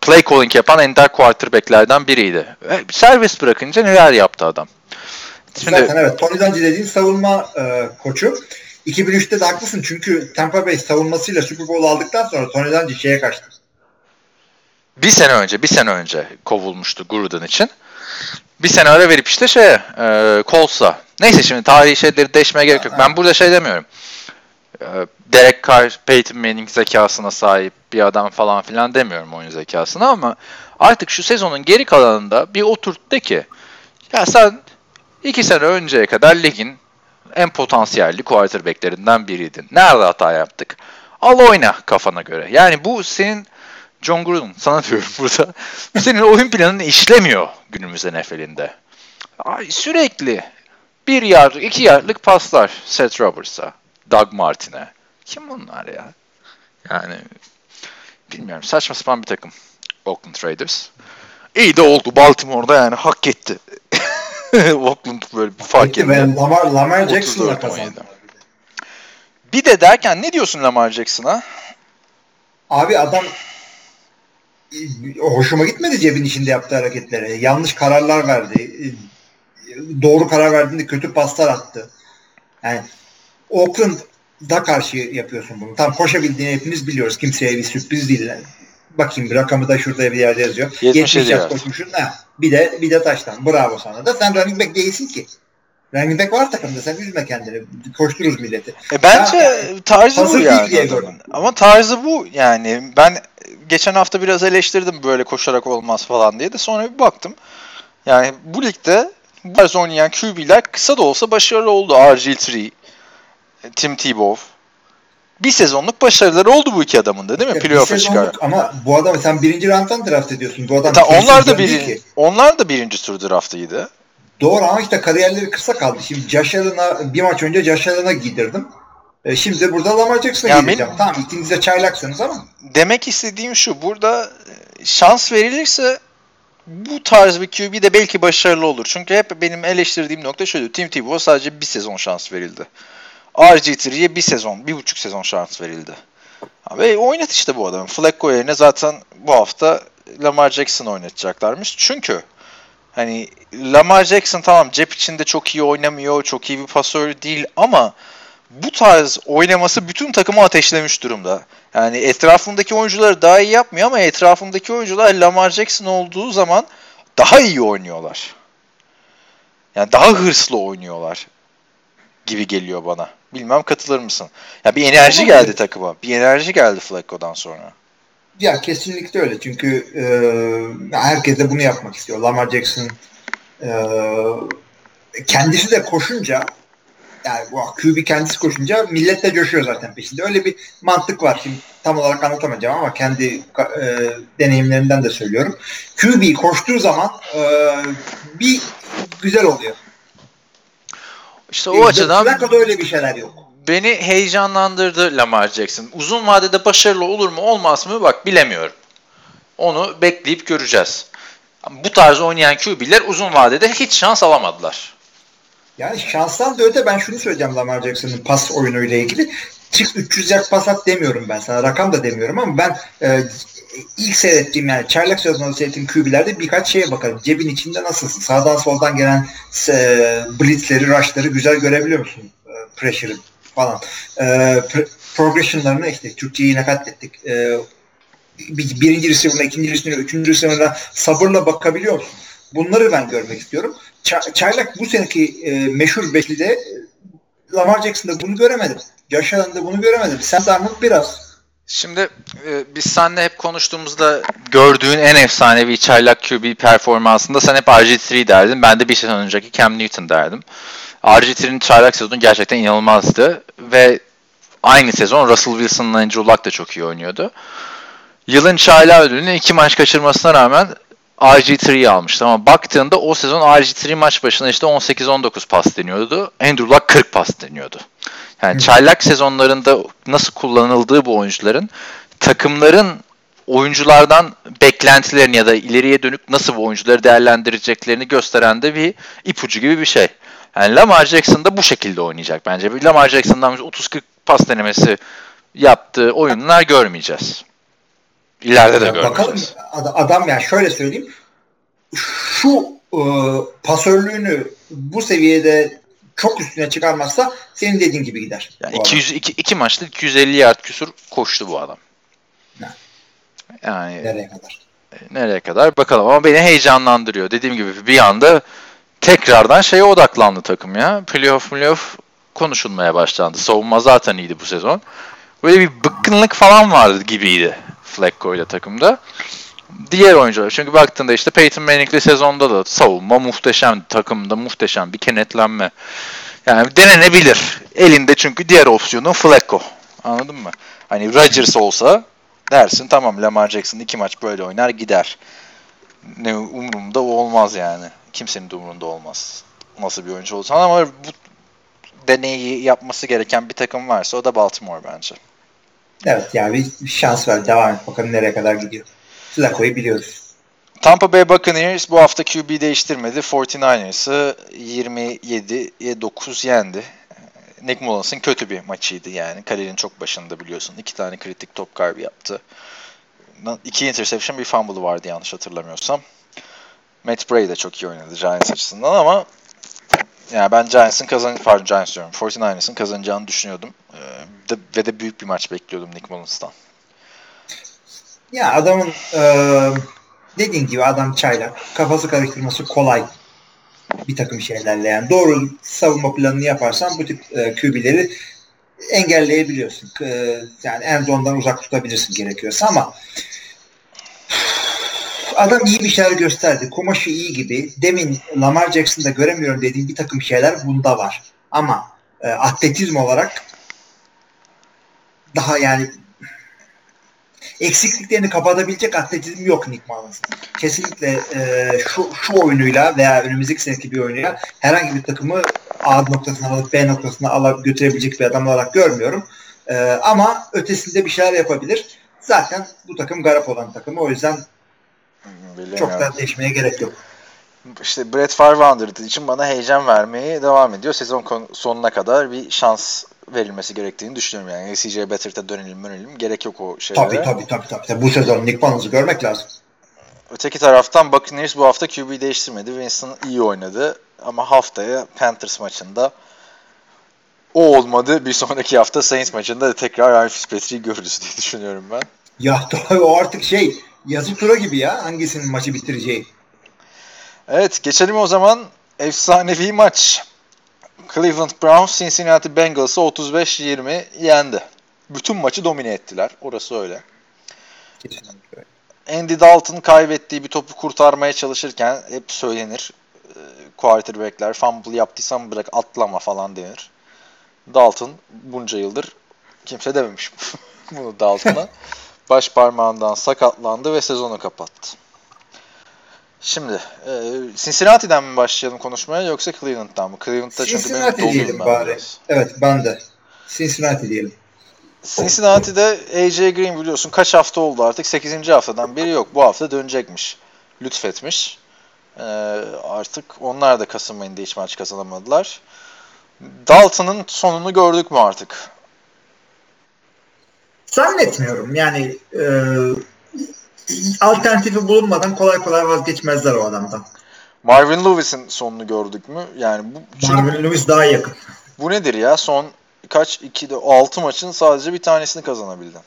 play calling yapan ender quarterback'lerden biriydi. Serbest bırakınca neler yaptı adam. Şimdi, Zaten evet Tony Dungy dediğin savunma e, koçu. 2003'te de haklısın çünkü Tampa Bay savunmasıyla Super Bowl aldıktan sonra Tony Dungy şeye kaçtı. Bir sene önce, bir sene önce kovulmuştu Gruden için. Bir sene ara verip işte şeye, e, Colts'a. Neyse şimdi tarihi şeyleri değişmeye gerek yok. Ben burada şey demiyorum. E, Derek Carr, Peyton Manning zekasına sahip bir adam falan filan demiyorum oyun zekasına ama artık şu sezonun geri kalanında bir oturt de ki ya sen iki sene önceye kadar ligin en potansiyelli quarterbacklerinden biriydin. Nerede hata yaptık? Al oyna kafana göre. Yani bu senin John Gruden sana (laughs) diyorum burada. Senin oyun planın işlemiyor günümüz NFL'inde. Ay, sürekli bir yardlık, iki yardlık paslar Seth Roberts'a, Doug Martin'e. Kim bunlar ya? Yani bilmiyorum saçma sapan bir takım Oakland Raiders. İyi de oldu Baltimore'da yani hak etti. (laughs) Oakland böyle bir fark etti. Lamar, Lamar Jackson'la kazandı. Bir de derken ne diyorsun Lamar Jackson'a? Abi adam hoşuma gitmedi cebin içinde yaptığı hareketlere. Yanlış kararlar verdi. Doğru karar verdiğinde kötü paslar attı. Yani Oakland'da karşı yapıyorsun bunu. Tam koşabildiğini hepimiz biliyoruz. Kimseye bir sürpriz değil. Bakayım bir rakamı da şurada bir yerde yazıyor. 70 yaş koşmuşsun. Ha, bir de bir de taştan. Bravo sana da. Sen running back değilsin ki. Running back var takımda. Sen üzme kendini. Koştururuz milleti. E bence ya, tarzı bu yani. Ama tarzı bu yani. Ben geçen hafta biraz eleştirdim böyle koşarak olmaz falan diye de sonra bir baktım. Yani bu ligde bu tarz oynayan QB'ler kısa da olsa başarılı oldu. RG3, Tim Tebow. Bir sezonluk başarıları oldu bu iki adamın da değil mi? Playoff'a çıkar. Ama bu adam sen birinci round'dan draft ediyorsun. Bu adam Ta, onlar da birinci, onlar da birinci tur draftıydı. Doğru ama işte kariyerleri kısa kaldı. Şimdi Josh Allen'a bir maç önce Josh Allen'a giydirdim. E şimdi de burada Lamar Jackson'a yani gideceğim. Benim, tamam ikiniz de çaylaksınız ama. Demek istediğim şu. Burada şans verilirse bu tarz bir QB de belki başarılı olur. Çünkü hep benim eleştirdiğim nokta şöyle. Tim Tebow sadece bir sezon şans verildi. RG3'ye bir sezon, bir buçuk sezon şans verildi. Ve oynat işte bu adamı. Flacco yerine zaten bu hafta Lamar Jackson oynatacaklarmış. Çünkü hani Lamar Jackson tamam cep içinde çok iyi oynamıyor, çok iyi bir pasör değil ama bu tarz oynaması bütün takımı ateşlemiş durumda. Yani etrafındaki oyuncuları daha iyi yapmıyor ama etrafındaki oyuncular Lamar Jackson olduğu zaman daha iyi oynuyorlar. Yani daha hırslı oynuyorlar gibi geliyor bana. Bilmem katılır mısın? Ya bir enerji geldi takıma. Bir enerji geldi Flacco'dan sonra. Ya kesinlikle öyle. Çünkü e, herkes de bunu yapmak istiyor. Lamar Jackson e, kendisi de koşunca yani bu QB kendisi koşunca millet de coşuyor zaten peşinde. Öyle bir mantık var. Şimdi tam olarak anlatamayacağım ama kendi e, deneyimlerimden de söylüyorum. QB koştuğu zaman e, bir güzel oluyor. İşte o e, açıdan Flacco'da öyle bir şeyler yok. Beni heyecanlandırdı Lamar Jackson. Uzun vadede başarılı olur mu olmaz mı bak bilemiyorum. Onu bekleyip göreceğiz. Bu tarz oynayan QB'ler uzun vadede hiç şans alamadılar. Yani şanstan da öte ben şunu söyleyeceğim Lamar Jackson'ın pas oyunuyla ilgili. Çık 300 yard pas at demiyorum ben sana. Rakam da demiyorum ama ben e, ilk seyrettiğim yani çaylak sezonunda seyrettiğim QB'lerde birkaç şeye bakarım. Cebin içinde nasılsın? Sağdan soldan gelen e, blitzleri, rushları güzel görebiliyor musun? E, pressure'ı falan. E, pr- progression'larını işte Türkçeyi yine katlettik. E, bir, birinci receiver'ına, ikinci receiver'ına, üçüncü receiver'ına sabırla bakabiliyor musun? Bunları ben görmek istiyorum. Ça- Çaylak bu seneki e, meşhur beşlide e, Lamar Jackson'da bunu göremedim. Josh Allen'da bunu göremedim. Sam Darnold biraz. Şimdi e, biz seninle hep konuştuğumuzda gördüğün en efsanevi çaylak QB performansında sen hep RG3 derdin. Ben de bir sezon önceki Cam Newton derdim. RG3'nin çaylak sezonu gerçekten inanılmazdı ve aynı sezon Russell Wilson'la Andrew Luck da çok iyi oynuyordu. Yılın çaylağı ödülünü iki maç kaçırmasına rağmen RG3'yi almıştı ama baktığında o sezon RG3 maç başına işte 18-19 pas deniyordu. Andrew Luck 40 pas deniyordu. Yani çaylak sezonlarında nasıl kullanıldığı bu oyuncuların takımların oyunculardan beklentilerini ya da ileriye dönük nasıl bu oyuncuları değerlendireceklerini gösteren de bir ipucu gibi bir şey. Yani Lamar Jackson da bu şekilde oynayacak bence. Lamar Jackson'dan 30-40 pas denemesi yaptığı oyunlar görmeyeceğiz. İleride de görmeyeceğiz. bakalım ad- adam yani şöyle söyleyeyim. Şu e, pasörlüğünü bu seviyede çok üstüne çıkarmazsa senin dediğin gibi gider. Yani bu adam. 200, iki, iki maçta 250 yard küsur koştu bu adam. Ne? Yani Nereye kadar? nereye kadar bakalım ama beni heyecanlandırıyor. Dediğim gibi bir anda tekrardan şeye odaklandı takım ya. Playoff playoff konuşulmaya başlandı. Savunma zaten iyiydi bu sezon. Böyle bir bıkkınlık falan vardı gibiydi Flacco ile takımda. Diğer oyuncular çünkü baktığında işte Peyton Manning'li sezonda da savunma muhteşem, takımda muhteşem bir kenetlenme. Yani denenebilir. Elinde çünkü diğer opsiyonun Flacco. Anladın mı? Hani Rodgers olsa dersin tamam Lamar Jackson iki maç böyle oynar gider. Ne umurumda olmaz yani. Kimsenin de umurunda olmaz. Nasıl bir oyuncu olsan ama bu deneyi yapması gereken bir takım varsa o da Baltimore bence. Evet yani bir şans ver. Devam et. Bakalım nereye kadar gidiyor. Flacco'yu biliyoruz. Tampa Bay Buccaneers bu hafta QB değiştirmedi. 49ers'ı 27'ye 9 yendi. Nick Mullins'ın kötü bir maçıydı yani. Kariyerin çok başında biliyorsun. İki tane kritik top kaybı yaptı. İki interception bir fumble vardı yanlış hatırlamıyorsam. Matt Bray de çok iyi oynadı Giants açısından ama yani ben Giants'ın kazan pardon Giants diyorum. 49ers'ın kazanacağını düşünüyordum. Ee, de, ve de büyük bir maç bekliyordum Nick Mullins'tan. Ya adamın e, dediğin gibi adam çaylak. Kafası karıştırması kolay bir takım şeylerle yani. Doğru savunma planını yaparsan bu tip e, QB'leri engelleyebiliyorsun. E, yani en zondan uzak tutabilirsin gerekiyorsa ama adam iyi bir şeyler gösterdi. Kumaşı iyi gibi. Demin Lamar Jackson'da göremiyorum dediğim bir takım şeyler bunda var. Ama e, atletizm olarak daha yani eksikliklerini kapatabilecek atletizm yok Nick Mullins'ın. Kesinlikle e, şu, şu oyunuyla veya önümüzdeki seneki bir oyunuyla herhangi bir takımı A noktasına alıp B noktasına alıp götürebilecek bir adam olarak görmüyorum. E, ama ötesinde bir şeyler yapabilir. Zaten bu takım garip olan takımı. O yüzden çok da değişmeye gerek yok. İşte Brett Favre için bana heyecan vermeye devam ediyor. Sezon sonuna kadar bir şans verilmesi gerektiğini düşünüyorum yani. CJ Beathard'a dönelim dönelim. Gerek yok o şeylere. Tabii tabii tabii. tabii. tabii. Bu sezon Nick Mullins'ı görmek lazım. Öteki taraftan Buccaneers bu hafta QB değiştirmedi. Winston iyi oynadı. Ama haftaya Panthers maçında o olmadı. Bir sonraki hafta Saints maçında tekrar Ryan Fitzpatrick'i görürüz diye düşünüyorum ben. Ya (laughs) tabii o artık şey yazı tura gibi ya hangisinin maçı bitireceği. Evet geçelim o zaman efsanevi maç. Cleveland Browns Cincinnati Bengals'ı 35-20 yendi. Bütün maçı domine ettiler. Orası öyle. Andy Dalton kaybettiği bir topu kurtarmaya çalışırken hep söylenir. Quarterback'ler fumble yaptıysan bırak atlama falan denir. Dalton bunca yıldır kimse dememiş (laughs) bunu Dalton'a. (laughs) Baş parmağından sakatlandı ve sezonu kapattı. Şimdi e, Cincinnati'den mi başlayalım konuşmaya yoksa Cleveland'dan mı? Cleveland'da çünkü benim diyelim ben bari. biraz. Evet ben de. Cincinnati diyelim. Cincinnati'de AJ Green biliyorsun kaç hafta oldu artık? 8. haftadan beri yok. Bu hafta dönecekmiş. Lütfetmiş. Ee, artık onlar da Kasım ayında hiç maç kazanamadılar. Dalton'ın sonunu gördük mü artık? Zannetmiyorum. Yani e, alternatifi bulunmadan kolay kolay vazgeçmezler o adamdan. Marvin Lewis'in sonunu gördük mü? Yani bu çünkü Marvin Lewis daha yakın. bu nedir ya? Son kaç 2'de 6 maçın sadece bir tanesini kazanabildin.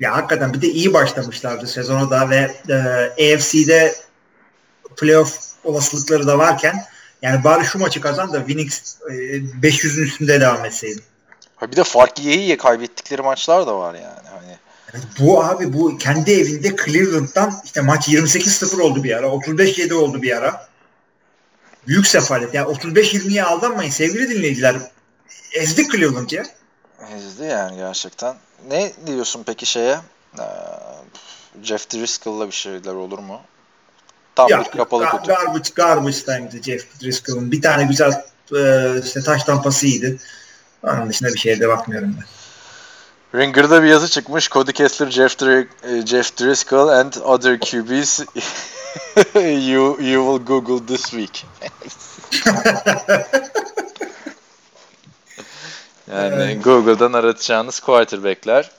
Ya hakikaten bir de iyi başlamışlardı sezona da ve e, AFC'de playoff olasılıkları da varken yani bari şu maçı kazan da Phoenix e, 500'ün üstünde devam etseydi. Ha bir de fark yiye yiye kaybettikleri maçlar da var yani. Hani Bu abi bu kendi evinde Cleveland'dan işte maç 28-0 oldu bir ara. 35-7 oldu bir ara. Büyük sefalet. Yani 35-20'ye aldanmayın sevgili dinleyiciler. Ezdik Cleveland ya. ezdi yani gerçekten. Ne diyorsun peki şeye? Ee, Jeff Driscoll'la bir şeyler olur mu? Tam Ya, bir kapalı kutu. garbage, garbage time'dı Jeff Driscoll'ın. Bir tane güzel e, işte taş tampasıydı. Onun dışında bir şeye de bakmıyorum ben. Ringer'da bir yazı çıkmış. Cody Kessler, Jeff, Dri- e, Jeff Driscoll and other QBs (laughs) you, you will Google this week. (laughs) yani Evet. Google'dan aratacağınız quarterback'ler.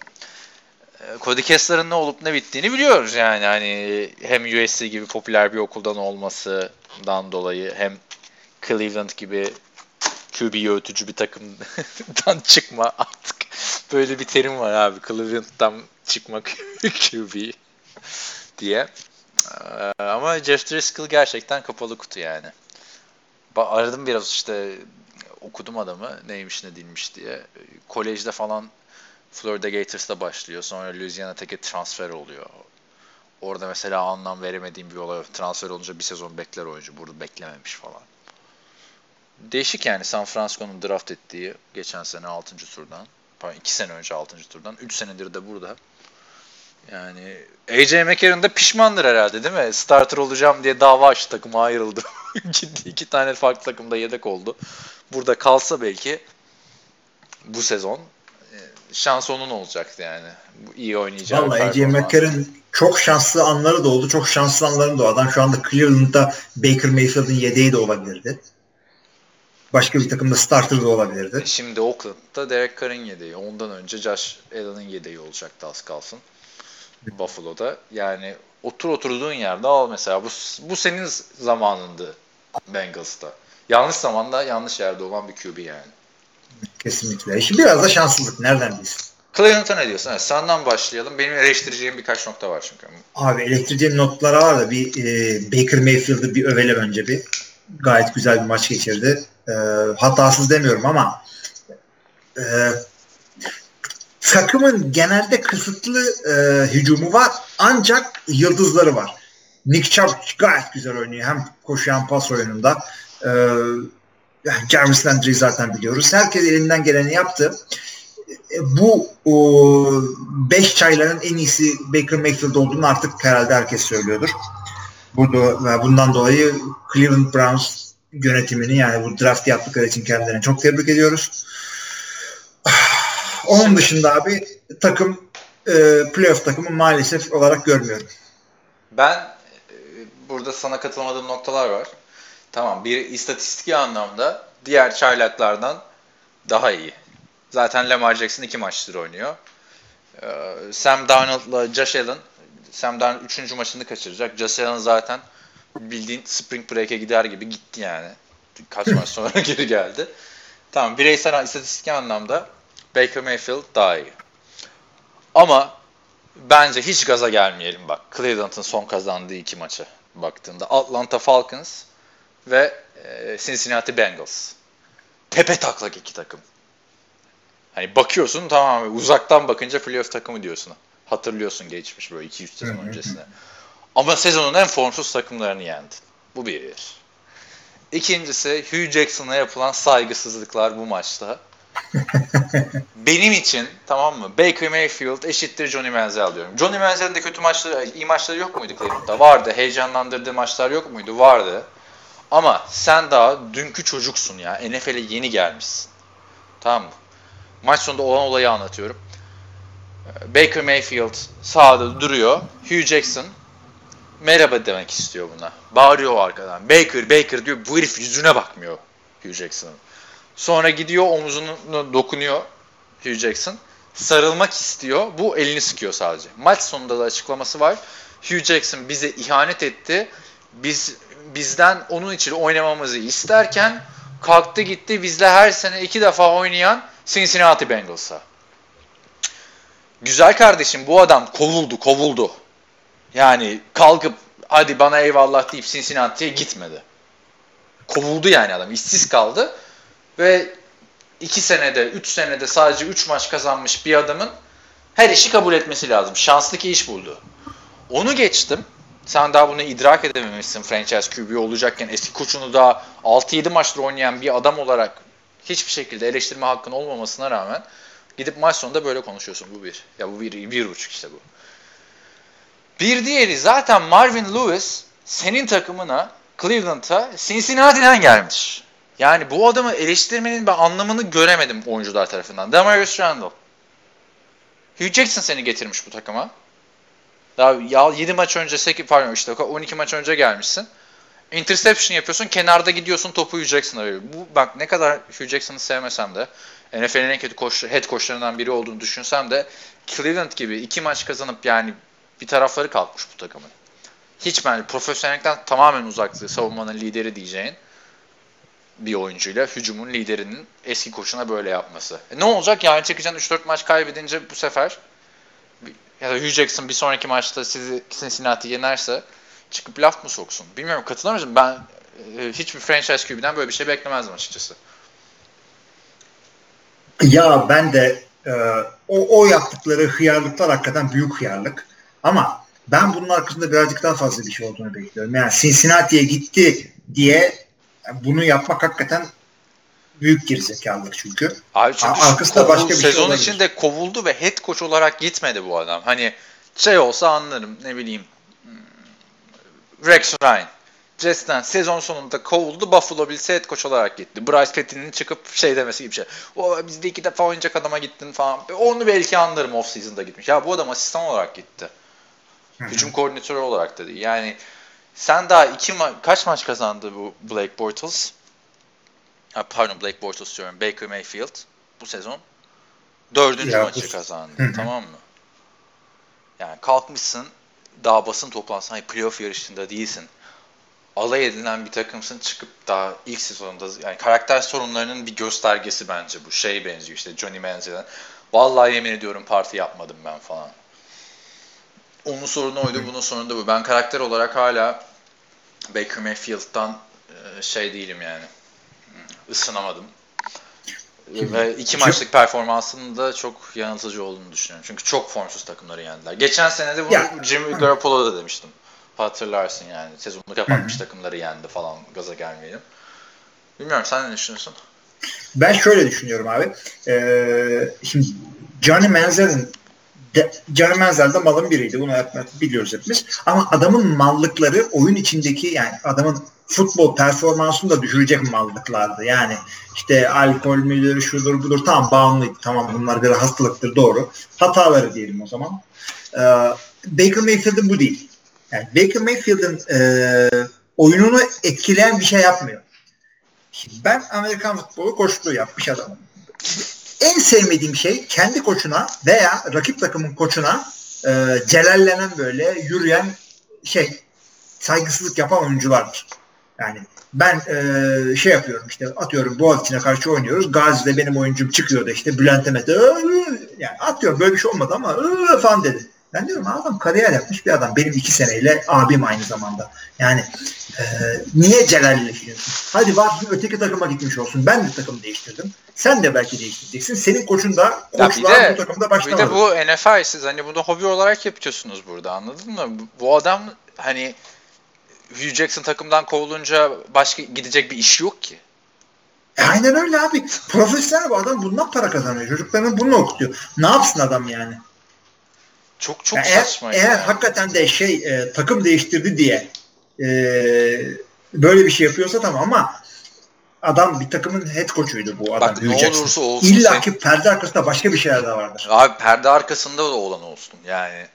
Cody Kessler'ın ne olup ne bittiğini biliyoruz yani hani hem USC gibi popüler bir okuldan olmasından dolayı hem Cleveland gibi QB öğütücü bir takımdan (laughs) çıkma artık (laughs) böyle bir terim var abi Cleveland'dan çıkma QB diye. Ee, Ama Jeff Driscoll gerçekten kapalı kutu yani. Aradım biraz işte okudum adamı neymiş ne değilmiş diye. Kolejde falan Florida Gators'ta başlıyor. Sonra Louisiana Tech'e transfer oluyor. Orada mesela anlam veremediğim bir olay. Transfer olunca bir sezon bekler oyuncu. Burada beklememiş falan. Değişik yani San Francisco'nun draft ettiği geçen sene 6. turdan. Pardon 2 sene önce 6. turdan. 3 senedir de burada. Yani AJ McCarron da pişmandır herhalde değil mi? Starter olacağım diye dava açtı takıma ayrıldı. (laughs) Gitti iki tane farklı takımda yedek oldu. Burada kalsa belki bu sezon e, şans onun olacaktı yani. İyi oynayacağı bir Vallahi AJ. McCarron çok şanslı anları da oldu. Çok şanslı anları da oldu. Adam şu anda Cleveland'da Baker Mayfield'ın yedeği de olabilirdi. Başka bir takımda starter da olabilirdi. E Şimdi Oakland'da Derek Carr'ın yedeği. Ondan önce Josh Allen'ın yedeği olacaktı az kalsın. Buffalo'da. Yani otur oturduğun yerde al mesela. Bu, bu senin zamanındı Bengals'ta. Yanlış zamanda yanlış yerde olan bir QB yani. Kesinlikle. Şimdi biraz da şanssızlık. Nereden bilsin? Cleveland'a ne diyorsun? Evet, senden başlayalım. Benim eleştireceğim birkaç nokta var çünkü. Abi elektriciğin notları var da bir e, Baker Mayfield'ı bir övelim önce bir. Gayet güzel bir maç geçirdi. E, hatasız demiyorum ama e, takımın genelde kısıtlı e, hücumu var ancak yıldızları var. Nick Chubb gayet güzel oynuyor. Hem koşu hem pas oyununda. E, yani Jarvis Landry'i zaten biliyoruz. Herkes elinden geleni yaptı. E, bu o, beş çayların en iyisi Baker Mayfield olduğunu artık herhalde herkes söylüyordur. Burada, bundan dolayı Cleveland Browns yönetimini yani bu draft yaptıkları için kendilerini çok tebrik ediyoruz. Onun dışında abi takım e, playoff takımı maalesef olarak görmüyorum. Ben e, burada sana katılmadığım noktalar var. Tamam bir istatistiki anlamda diğer çaylaklardan daha iyi. Zaten Lamar Jackson iki maçtır oynuyor. Ee, Sam Darnold'la Josh Allen Sam Darnold 3. maçını kaçıracak. Josh Allen zaten bildiğin spring break'e gider gibi gitti yani. Kaç maç sonra (laughs) geri geldi. Tamam bireysel istatistik anlamda Baker Mayfield daha iyi. Ama bence hiç gaza gelmeyelim bak. Cleveland'ın son kazandığı iki maçı baktığında. Atlanta Falcons ve e, Cincinnati Bengals. Tepe taklak iki takım. Hani bakıyorsun tamam uzaktan bakınca playoff takımı diyorsun. Hatırlıyorsun geçmiş böyle 200 sezon öncesine. Ama sezonun en formsuz takımlarını yendin. Bu bir. İkincisi Hugh Jackson'a yapılan saygısızlıklar bu maçta. (laughs) Benim için tamam mı? Baker Mayfield eşittir Johnny Manziel diyorum. Johnny Manziel'in de kötü maçları, iyi maçları yok muydu Cleveland'da? Vardı. Heyecanlandırdığı maçlar yok muydu? Vardı. Ama sen daha dünkü çocuksun ya. NFL'e yeni gelmişsin. Tamam mı? Maç sonunda olan olayı anlatıyorum. Baker Mayfield sahada duruyor. Hugh Jackson merhaba demek istiyor buna. Bağırıyor arkadan. Baker, Baker diyor. Bu herif yüzüne bakmıyor Hugh Jackson'ın. Sonra gidiyor omuzunu dokunuyor Hugh Jackson. Sarılmak istiyor. Bu elini sıkıyor sadece. Maç sonunda da açıklaması var. Hugh Jackson bize ihanet etti. Biz bizden onun için oynamamızı isterken kalktı gitti bizle her sene iki defa oynayan Cincinnati Bengals'a. Güzel kardeşim bu adam kovuldu kovuldu. Yani kalkıp hadi bana eyvallah deyip Cincinnati'ye gitmedi. Kovuldu yani adam. işsiz kaldı. Ve iki senede, üç senede sadece üç maç kazanmış bir adamın her işi kabul etmesi lazım. Şanslı ki iş buldu. Onu geçtim. Sen daha bunu idrak edememişsin franchise QB olacakken eski koçunu da 6-7 maçtır oynayan bir adam olarak hiçbir şekilde eleştirme hakkın olmamasına rağmen gidip maç sonunda böyle konuşuyorsun. Bu bir. Ya bu bir, bir buçuk işte bu. Bir diğeri zaten Marvin Lewis senin takımına Cleveland'a Cincinnati'den gelmiş. Yani bu adamı eleştirmenin ben anlamını göremedim oyuncular tarafından. Demarius Randall. Hugh Jackson seni getirmiş bu takıma. Daha ya 7 maç önce 8 pardon işte 12 maç önce gelmişsin. Interception yapıyorsun. Kenarda gidiyorsun topu Hugh Jackson'a veriyor. Bu bak ne kadar Hugh Jackson'ı sevmesem de NFL'in en kötü koç, head koçlarından biri olduğunu düşünsem de Cleveland gibi iki maç kazanıp yani bir tarafları kalkmış bu takımın. Hiç bence profesyonellikten tamamen uzaklığı savunmanın lideri diyeceğin bir oyuncuyla hücumun liderinin eski koçuna böyle yapması. E ne olacak yani çekeceksin 3-4 maç kaybedince bu sefer ya da Hugh Jackson bir sonraki maçta sizi Cincinnati yenerse çıkıp laf mı soksun? Bilmiyorum katılır mısın? Ben e, hiçbir franchise QB'den böyle bir şey beklemezdim açıkçası. Ya ben de e, o, o yaptıkları hıyarlıklar hakikaten büyük hıyarlık. Ama ben bunun arkasında birazcık daha fazla bir şey olduğunu bekliyorum. Yani Cincinnati'ye gitti diye bunu yapmak hakikaten büyük gerizekalılık çünkü. Abi çünkü Arkasında başka bir şey sezon olabilir. içinde kovuldu ve head coach olarak gitmedi bu adam. Hani şey olsa anlarım ne bileyim hmm, Rex Ryan. Jets'ten sezon sonunda kovuldu. Buffalo Bills'e head coach olarak gitti. Bryce Petty'nin çıkıp şey demesi gibi bir şey. O bizde iki defa oynayacak adama gittin falan. Onu belki anlarım off season'da gitmiş. Ya bu adam asistan olarak gitti. Hücum koordinatörü olarak dedi. Yani sen daha iki ma- kaç maç kazandı bu Blake Bortles? Ha, pardon Blake Bortles diyorum. Baker Mayfield bu sezon dördüncü ya, maçı bu... kazandı. tamam mı? Yani kalkmışsın daha basın toplantısında hani playoff yarışında değilsin. Alay edilen bir takımsın çıkıp daha ilk sezonunda yani karakter sorunlarının bir göstergesi bence bu. Şey benziyor işte Johnny Manziel'den. Vallahi yemin ediyorum parti yapmadım ben falan. Onun sorunu oydu, bunun sorunu da bu. Ben karakter olarak hala Baker Mayfield'dan e, şey değilim yani. Isınamadım. Ve iki maçlık performansının da çok yanıltıcı olduğunu düşünüyorum. Çünkü çok formsuz takımları yendiler. Geçen sene de bunu ya. Jimmy Garoppolo'da demiştim. Hatırlarsın yani. Sezonu kapatmış takımları yendi falan gaza gelmeyelim. Bilmiyorum sen ne düşünüyorsun? Ben şöyle düşünüyorum abi. Ee, şimdi Johnny Manziel'in Manziel de malın biriydi. Bunu biliyoruz hepimiz. Ama adamın mallıkları oyun içindeki yani adamın futbol performansını da düşürecek mallıklardı. Yani işte alkol müdür, şudur budur tamam bağımlıydı. Tamam bunlar bir hastalıktır doğru. Hataları diyelim o zaman. Ee, Baker Mayfield'ın bu değil. Yani Baker Mayfield'ın e, oyununu etkileyen bir şey yapmıyor. Şimdi ben Amerikan futbolu koçluğu yapmış adamım. En sevmediğim şey kendi koçuna veya rakip takımın koçuna e, celallenen böyle yürüyen şey saygısızlık yapan oyunculardır. Yani ben e, şey yapıyorum işte atıyorum Boğaziçi'ne karşı oynuyoruz. Gazi'de benim oyuncum çıkıyordu işte Bülent Emet'e yani atıyorum böyle bir şey olmadı ama falan dedi. Ben diyorum adam kariyer yapmış bir adam. Benim iki seneyle abim aynı zamanda. Yani e, niye celalleşiyorsun? Hadi var öteki takıma gitmiş olsun. Ben de takım değiştirdim. Sen de belki değiştireceksin. Senin koçun da koçlar bu takımda başlamadı. Bir de bu NFL siz hani bunu hobi olarak yapıyorsunuz burada anladın mı? Bu adam hani Hugh Jackson takımdan kovulunca başka gidecek bir iş yok ki. E aynen öyle abi. Profesyonel bu adam bundan para kazanıyor. Çocuklarını bunu okutuyor. Ne yapsın adam yani? Çok çok yani saçma. Eğer, eğer hakikaten de şey e, takım değiştirdi diye e, böyle bir şey yapıyorsa tamam ama adam bir takımın head coach'uydu bu adam. Bak, ne olursa olsun. İlla ki perde arkasında başka bir şeyler de vardır. Abi perde arkasında da olan olsun. Yani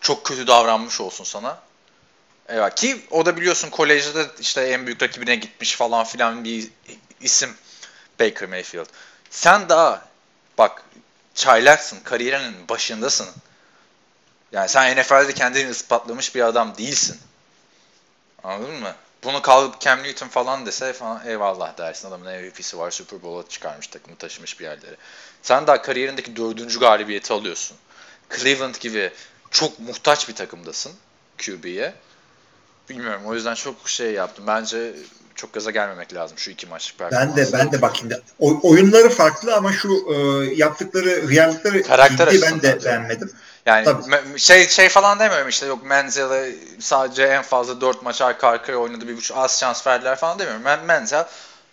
çok kötü davranmış olsun sana Evet ki o da biliyorsun kolejde de işte en büyük rakibine gitmiş falan filan bir isim Baker Mayfield. Sen daha bak çaylaksın, kariyerinin başındasın. Yani sen NFL'de kendini ispatlamış bir adam değilsin. Anladın mı? Bunu kalkıp Cam Newton falan dese falan eyvallah dersin. Adamın MVP'si var, Super Bowl'a çıkarmış takımı taşımış bir yerlere. Sen daha kariyerindeki dördüncü galibiyeti alıyorsun. Cleveland gibi çok muhtaç bir takımdasın QB'ye. Bilmiyorum o yüzden çok şey yaptım. Bence çok gaza gelmemek lazım şu iki maçlık Ben de ben de bak şimdi oyunları farklı ama şu e, yaptıkları hıyarlıkları Karakter ciddi ben de beğenmedim. Yani Tabii. şey şey falan demiyorum işte yok Menzel'e sadece en fazla 4 maç arka arkaya oynadı bir buçuk az şans verdiler falan demiyorum. Men- Menzel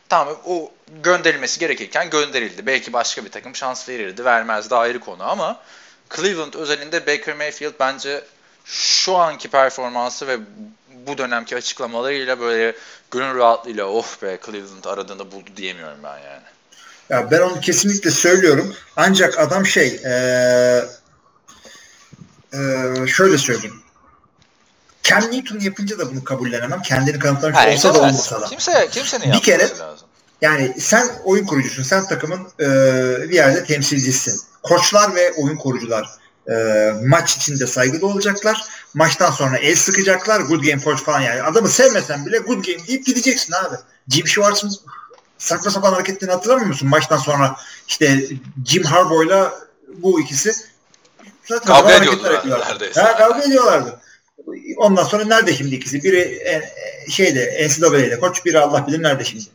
tamam o gönderilmesi gerekirken gönderildi. Belki başka bir takım şans verirdi vermezdi ayrı konu ama Cleveland özelinde Baker Mayfield bence şu anki performansı ve bu dönemki açıklamalarıyla böyle gönül rahatlığıyla oh be Cleveland aradığında buldu diyemiyorum ben yani. Ya ben onu kesinlikle söylüyorum. Ancak adam şey eee eee, şöyle söyleyeyim. Cam Newton yapınca da bunu kabullenemem. Kendini kanıtlamış Ha, olsa da olmasa da. Kimse, kimsenin Bir kere- lazım. Yani sen oyun kurucusun. Sen takımın eee, bir yerde temsilcisin. Koçlar ve oyun kurucular eee, maç içinde saygılı olacaklar. Maçtan sonra el sıkacaklar. Good game coach falan yani. Adamı sevmesen bile good game deyip gideceksin abi. Jim Schwartz'ın saçma sapan hareketlerini hatırlamıyor musun? Maçtan sonra işte Jim Harbaugh'la bu ikisi saçma Kavga yapıyorlar. neredeyse. Ha, kavga ediyorlardı. Ondan sonra nerede şimdi ikisi? Biri e, şeyde NCAA'de koç, biri Allah bilir nerede şimdi.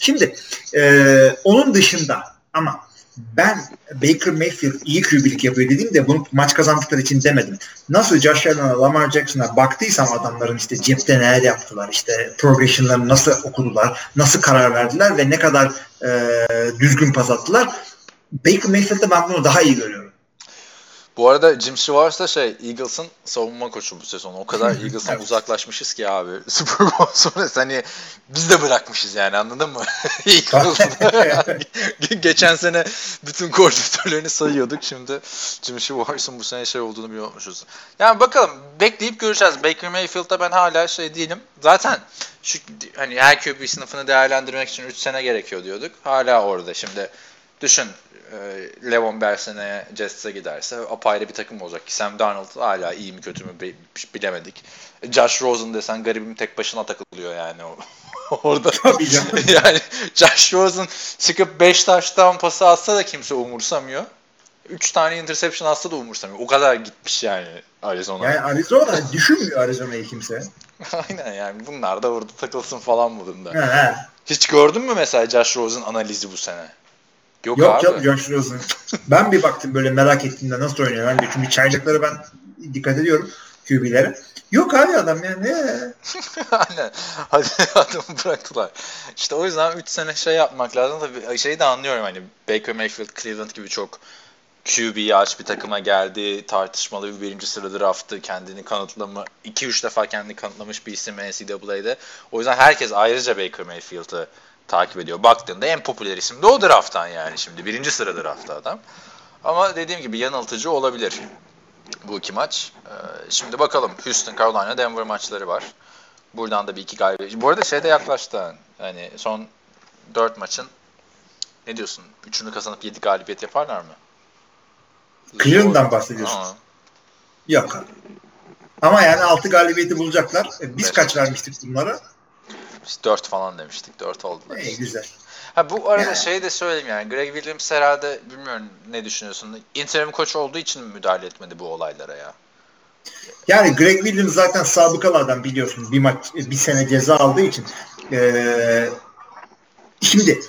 Şimdi e, onun dışında ama ben Baker Mayfield iyi QB'lik yapıyor dediğimde bunu maç kazandıkları için demedim. Nasıl Josh Allen'a, Lamar Jackson'a baktıysam adamların işte cepte neler yaptılar, işte progression'larını nasıl okudular, nasıl karar verdiler ve ne kadar e, düzgün pas attılar. Baker Mayfield'de ben bunu daha iyi görüyorum. Bu arada Jim Schwartz da şey Eagles'ın savunma koçu bu sezon. O kadar (laughs) Eagles'tan Evet. uzaklaşmışız ki abi. (laughs) Super Bowl sonrası hani biz de bırakmışız yani anladın mı? (laughs) Yani Geçen sene bütün koordinatörlerini sayıyorduk. Şimdi Jim Schwartz'ın bu sene şey olduğunu biliyormuşuz. Yani bakalım bekleyip göreceğiz. Baker Mayfield'da ben hala şey değilim. Zaten şu hani her QB sınıfını değerlendirmek için 3 sene gerekiyor diyorduk. Hala orada. Şimdi düşün e, Levon Bell seneye Jets'e giderse apayrı bir takım olacak ki Sam Darnold hala iyi mi kötü mü bi- bilemedik. Josh Rosen desen garibim tek başına takılıyor yani o- (laughs) orada. Tabii canım. (laughs) yani Josh Rosen çıkıp 5 taştan pası atsa da kimse umursamıyor. 3 tane interception atsa da umursamıyor. O kadar gitmiş yani Arizona. Yani Arizona düşünmüyor Arizona'yı kimse. (laughs) Aynen yani bunlar da orada takılsın falan modunda. Hiç gördün mü mesela Josh Rosen analizi bu sene? Yok, Yok abi. yok Josh Rosen. ben bir baktım böyle merak ettiğimde nasıl oynuyor. Ben çünkü çaylıkları ben dikkat ediyorum QB'lere. Yok abi adam ya ne? (laughs) Aynen. Hadi (laughs) adamı bıraktılar. İşte o yüzden 3 sene şey yapmak lazım. Tabii şeyi de anlıyorum hani Baker Mayfield, Cleveland gibi çok QB'yi aç bir takıma geldi. Tartışmalı bir birinci sıra draftı. Kendini kanıtlama, 2-3 defa kendini kanıtlamış bir isim NCAA'de. O yüzden herkes ayrıca Baker Mayfield'ı takip ediyor. Baktığında en popüler isim de o drafttan yani şimdi. Birinci sıra draftta adam. Ama dediğim gibi yanıltıcı olabilir bu iki maç. Ee, şimdi bakalım Houston, Carolina, Denver maçları var. Buradan da bir iki galibiyet. Bu arada şey de yaklaştı. Hani son 4 maçın ne diyorsun? Üçünü kazanıp 7 galibiyet yaparlar mı? Cleveland'dan bahsediyorsun. Aa, Yok abi. Ama yani 6 galibiyeti bulacaklar. E, Biz Evet. kaç vermiştik bunlara? Biz 4 falan demiştik. 4 oldular. İyi güzel. Ha bu arada şey de söyleyeyim yani Greg Williams herhalde bilmiyorum ne düşünüyorsun. Interim koç olduğu için mi müdahale etmedi bu olaylara ya? Yani Greg Williams zaten sabıkalı adam biliyorsun. Bir maç bir sene ceza aldığı için. Ee, şimdi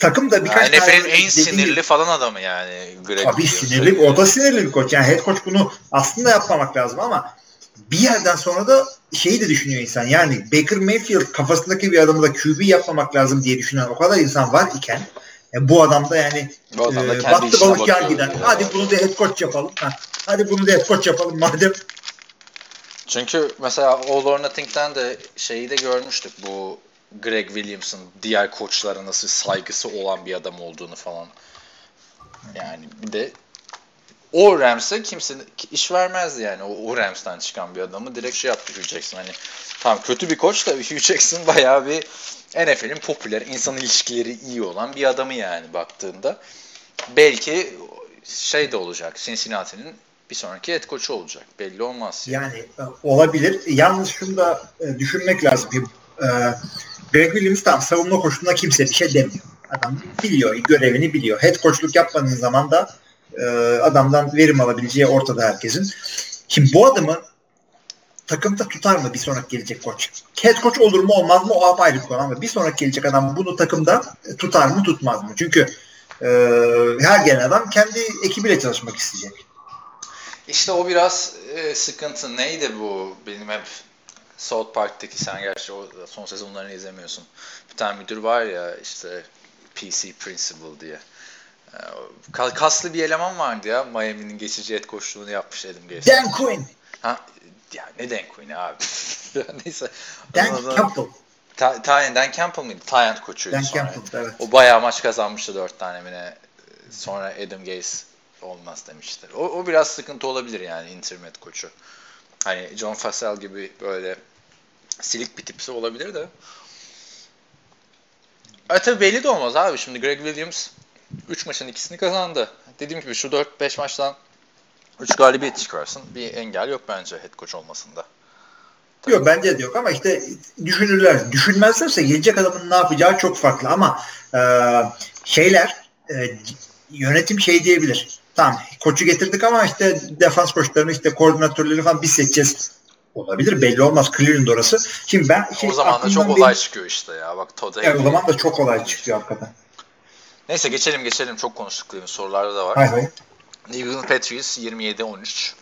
takım da birkaç Yani NFL'in en sinirli gibi- falan adamı yani Greg Tabii Williams. sinirli. O da sinirli bir koç. Yani head coach bunu aslında yapmamak lazım ama bir yerden sonra da şeyi de düşünüyor insan. Yani Baker Mayfield kafasındaki bir adamı da QB yapmamak lazım diye düşünen o kadar insan var iken e, bu adam da yani Bu adam da e, battı balık yan gider. Hadi bunu da head coach yapalım. Ha, hadi bunu da head coach yapalım madem. Çünkü mesela All or Nothing'den de şeyi de görmüştük bu Greg Williams'ın diğer koçlara nasıl saygısı olan bir adam olduğunu falan. Yani bir de o Rams'e kimse iş vermezdi yani. O, o Rams'tan çıkan bir adamı direkt şey yaptı Hugh Jackson. Hani tamam kötü bir koç da (laughs) Hugh Jackson bayağı bir NFL'in popüler, insan ilişkileri iyi olan bir adamı yani baktığında. Belki şey de olacak. Cincinnati'nin bir sonraki head coach'u olacak. Belli olmaz. Yani e, olabilir. Yalnız şunu da e, düşünmek lazım. E, Greg Williams tam savunma koşusunda kimse bir şey demiyor. Adam biliyor, görevini biliyor. Head coachluk yapmadığın zaman da e, adamdan verim alabileceği ortada herkesin. Şimdi bu adamı takımda tutar mı bir sonraki gelecek koç? Head coach olur mu olmaz mı o apayrı konu ama bir sonraki gelecek adam bunu takımda tutar mı tutmaz mı? Çünkü e, her gelen adam kendi ekibiyle çalışmak isteyecek. İşte o biraz e, sıkıntı. Neydi bu? Benim hep South Park'taki sen gerçi o son sezonlarını izlemiyorsun. Bir tane müdür var ya işte PC Principal diye. E, kaslı bir eleman vardı ya. Miami'nin geçici et koştuğunu yapmış Adam Gaze. Dan Quinn. Ha, ya ne Dan Quinn abi? (laughs) Neyse. Dan Campbell. Ta, Ta, Dan Campbell mıydı? Tyent koçuydu Dan sonra. Campbell, evet. O bayağı maç kazanmıştı dört tane mi ne. Sonra Adam Gaze olmaz demişler. O, o biraz sıkıntı olabilir yani internet koçu. Hani John Fassel gibi böyle silik bir tipsi olabilir de. E tabi belli de olmaz abi. Şimdi Greg Williams 3 maçın ikisini kazandı. Dediğim gibi şu 4-5 maçtan 3 galibiyet çıkarsın. Bir engel yok bence head coach olmasında. Tabii. Yok bence de yok ama işte düşünürler. Düşünmezlerse gelecek adamın ne yapacağı çok farklı ama e, şeyler e, yönetim şey diyebilir. Tamam koçu getirdik ama işte defans koçlarını işte koordinatörleri falan biz seçeceğiz. Olabilir belli olmaz Cleveland orası. Şimdi ben şey, o zaman da çok olay çıkıyor işte ya. Bak Todd yani o zaman da çok olay çıkıyor hakikaten. Neyse geçelim geçelim. Çok konuştuk Cleveland sorularda da var. Hay hay. New England Patriots 27-13.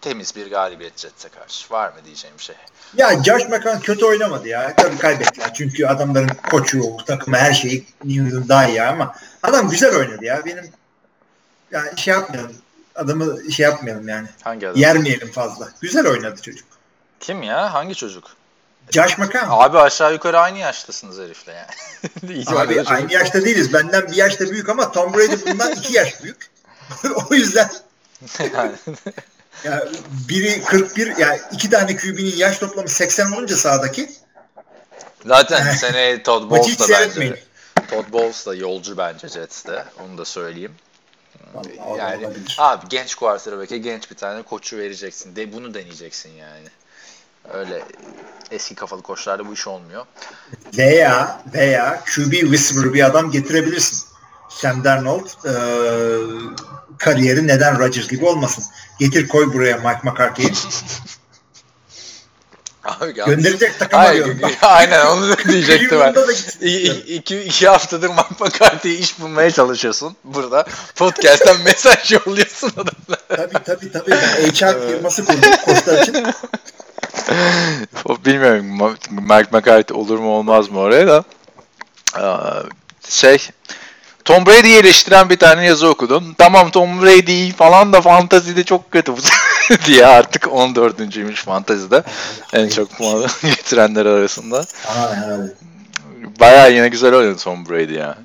Temiz bir galibiyet Jets'e karşı. Var mı diyeceğim şey? Ya Josh McCown kötü oynamadı ya. Tabii kaybettiler. Çünkü adamların koçu, takımı her şeyi New England daha iyi ama adam güzel oynadı ya. Benim yani şey yapmayalım. Adamı şey yapmayalım yani. Hangi adam? Yermeyelim fazla. Güzel oynadı çocuk. Kim ya? Hangi çocuk? Josh McCown. Abi aşağı yukarı aynı yaştasınız herifle yani. (laughs) Abi aynı yaşta değiliz. Benden bir yaşta büyük ama Tom Brady bundan iki yaş büyük. (laughs) o yüzden yani. (laughs) ya biri 41 yani iki tane QB'nin yaş toplamı 80 olunca sağdaki. Zaten sene Todd Bowles da bence. Todd Bowles da yolcu bence Jets'te. Onu da söyleyeyim. Vallahi yani abi genç quarterback'e genç bir tane koçu vereceksin. De bunu deneyeceksin yani. Öyle eski kafalı koçlarda bu iş olmuyor. Veya veya QB whisperer bir adam getirebilirsin. Sam Darnold e, kariyeri neden Rodgers gibi olmasın? Getir koy buraya Mike McCarthy'yi. (laughs) Abi, Gönderecek takım Hayır, arıyorum. (laughs) Bak. Aynen onu diyecektim ben. İki, iki, iki haftadır Mike McCarthy'ye iş bulmaya çalışıyorsun burada. Podcast'ten (laughs) mesaj yolluyorsun adamlara. Tabii tabii tabii. Ben HR firması kurdum koçlar için. (laughs) Bilmiyorum Mike McCarthy olur mu olmaz mı oraya da. Şey Tom Brady'yi eleştiren bir tane yazı okudum. Tamam Tom Brady falan da fantazide çok kötü bu (laughs) diye artık 14.'üymüş fantazide. En çok puanı (laughs) getirenler arasında. Bayağı yine güzel oynadı Tom Brady ya.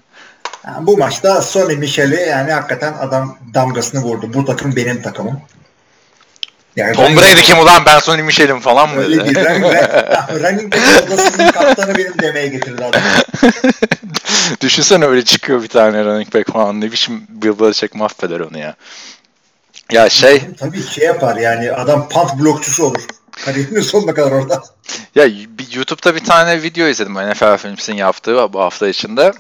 Yani bu maçta Sonny Michel'i yani hakikaten adam damgasını vurdu. Bu takım benim takımım. Yani Tom Brady kim ulan ben Sonny Michel'im falan mı Öyle dedi? bir (laughs) running back odasının kaptanı benim demeye getirdi adam. (laughs) Düşünsene öyle çıkıyor bir tane running back falan. Ne biçim Bill Belichick mahveder onu ya. Ya şey... Tabii şey yapar yani adam punt blokçusu olur. Kariyerinin (laughs) sonuna kadar orada. Ya YouTube'da bir tane video izledim NFL Films'in yaptığı bu hafta içinde.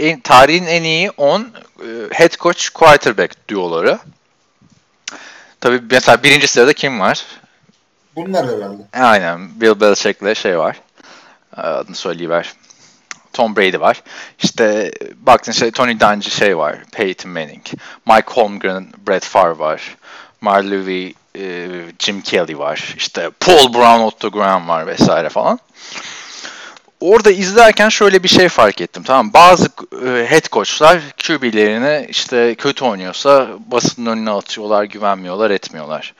En, tarihin en iyi 10 head coach quarterback duoları. Tabii mesela birinci sırada kim var? Bunlar herhalde. Aynen. Bill Belichick'le şey var. Adını söyleyiver. Tom Brady var. İşte baktın şey Tony Dungy şey var. Peyton Manning. Mike Holmgren, Brett Favre var. Mark Levy, e, Jim Kelly var. İşte Paul Brown, Otto Graham var vesaire falan. Orada izlerken şöyle bir şey fark ettim. Tamam bazı e, head coachlar QB'lerini işte kötü oynuyorsa basının önüne atıyorlar, güvenmiyorlar, etmiyorlar.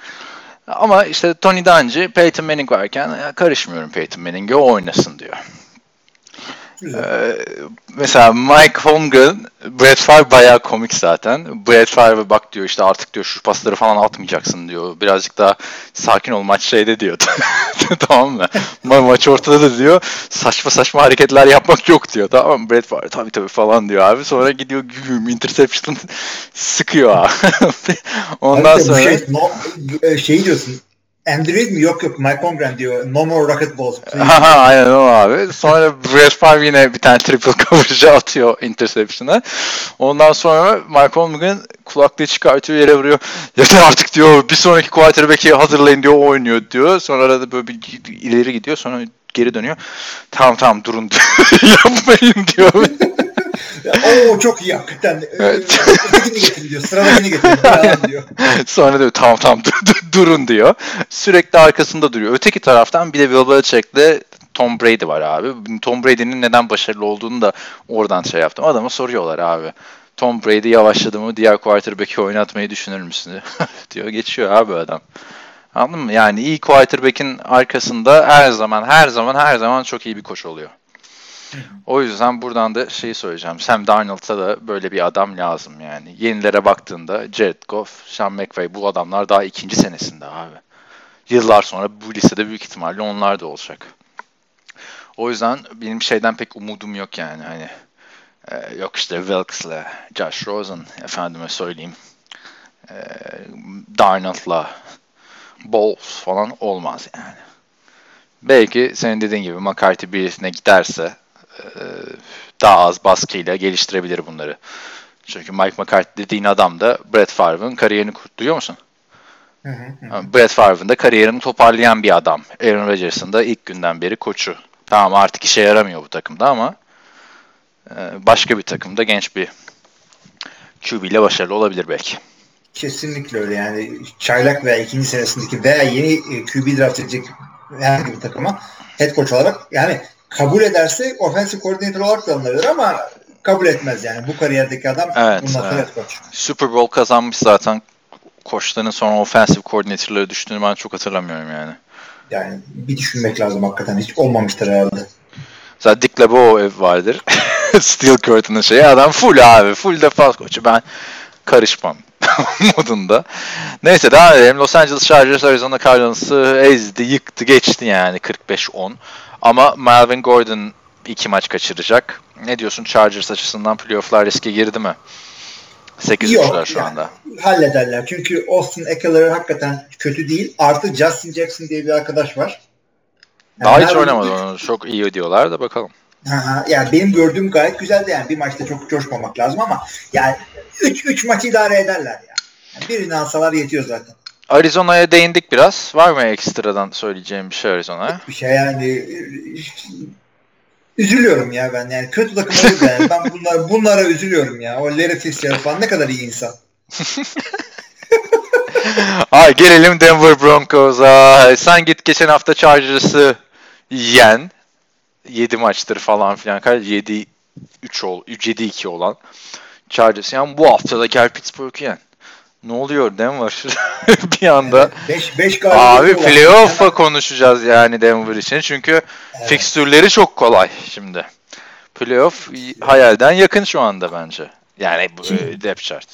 Ama işte Tony Dungy, Peyton Manning varken karışmıyorum Peyton Manning'e o oynasın diyor. Ee, mesela Mike Holmgren, Brett Favre bayağı komik zaten. Brett Favre bak diyor işte artık diyor şu pasları falan atmayacaksın diyor. Birazcık daha sakin ol maç şeyde diyor. (laughs) tamam mı? Ma maç ortada da diyor. Saçma saçma hareketler yapmak yok diyor. Tamam mı? Brett Favre tabii tabii falan diyor abi. Sonra gidiyor güm interception (laughs) sıkıyor abi. (laughs) Ondan Abi sonra şey, no, e, şey diyorsun. Andy Reid mi? Yok yok. Mike Holmgren diyor. No more rocket balls. (laughs) Aha, aynen o abi. Sonra Brett Favre yine bir tane triple (laughs) coverage atıyor interception'a. Ondan sonra Mike Holmgren kulaklığı çıkartıyor yere vuruyor. Yeter artık diyor. Bir sonraki quarterback'i hazırlayın diyor. Oynuyor diyor. Sonra arada böyle bir ileri gidiyor. Sonra geri dönüyor. Tamam tamam durun diyor. (laughs) Yapmayın diyor. Oo çok iyi hakikaten. Ee, Evet. Ötekini getirin diyor. Sıradakini getirin falan (laughs) diyor. Sonra diyor tamam tamam dur- dur- durun diyor. Sürekli arkasında duruyor. Öteki taraftan bir de Bill Belichick'le Tom Brady var abi. Tom Brady'nin neden başarılı olduğunu da oradan şey yaptım. Adama soruyorlar abi. Tom Brady yavaşladı mı diğer quarterback'i oynatmayı düşünür müsün? (laughs) diyor. Geçiyor abi adam. Anladın mı? Yani iyi quarterback'in arkasında her zaman her zaman her zaman çok iyi bir koç oluyor. O yüzden buradan da şeyi söyleyeceğim. Sam Darnold'a da böyle bir adam lazım yani. Yenilere baktığında Jared Goff, Sean McVay bu adamlar daha ikinci senesinde abi. Yıllar sonra bu listede büyük ihtimalle onlar da olacak. O yüzden benim şeyden pek umudum yok yani hani. e, yok işte Wilks'le, Josh Rosen efendime söyleyeyim. E, Darnold'la Bowles falan olmaz yani. Belki senin dediğin gibi McCarthy birisine giderse daha az baskıyla geliştirebilir bunları. Çünkü Mike McCarthy dediğin adam da Brett Favre'ın kariyerini. Duyuyor musun? Hı hı. Ha, Brett Favre'ın da kariyerini toparlayan bir adam. Aaron Rodgers'ın da ilk günden beri koçu. Tamam artık işe yaramıyor bu takımda ama e, başka bir takımda genç bir QB ile başarılı olabilir belki. Kesinlikle öyle yani. Çaylak veya ikinci senesindeki veya yeni e, QB draft edecek herhangi bir takıma head coach olarak yani kabul ederse offensive coordinator olarak da alınabilir ama kabul etmez yani. Bu kariyerdeki adam Evet, bundan evet. Super Bowl kazanmış zaten. Koçların sonra offensive coordinator'ları düştüğünü ben çok hatırlamıyorum yani. Yani bir düşünmek lazım hakikaten. Hiç olmamıştır herhalde. Zaten Dick LeBeau vardır. (laughs) Steel Curtain'ın şeyi. Adam full abi. Full defans koçu. Ben karışmam (laughs) modunda. Neyse devam edelim. Los Angeles Chargers Arizona Cardinals'ı ezdi, yıktı, geçti yani 45-10. Ama Melvin Gordon iki maç kaçıracak. Ne diyorsun Chargers açısından playoff'lar riske girdi mi? 8-3'ler şu yani anda. Hallederler. Çünkü Austin Eckler hakikaten kötü değil. Artı Justin Jackson diye bir arkadaş var. Yani Daha hiç oynamadı onu. Çok iyi diyorlar da bakalım. Aha, yani benim gördüğüm gayet güzeldi yani bir maçta çok coşmamak lazım ama yani 3 3 maç idare ederler ya. Yani birini alsalar yetiyor zaten. Arizona'ya değindik biraz. Var mı ekstradan söyleyeceğim bir şey Arizona'ya? Bir şey yani üzülüyorum ya ben yani kötü takım olur yani ben bunlar bunlara üzülüyorum ya. O Larry Fitzgerald falan ne kadar iyi insan. (laughs) Ay gelelim Denver Broncos'a. Sen git geçen hafta Chargers'ı yen. 7 maçtır falan filan. Kaç? 7 3 ol 7-2 olan Chargers. Yani bu hafta da gel Pittsburgh'u yen. Ne oluyor Denver? (laughs) bir anda 5 5 abi playoff'a konuşacağız yani Denver için. Çünkü Evet. fikstürleri çok kolay şimdi. Playoff hayalden yakın şu anda bence. Yani Şimdi- e, depth chart.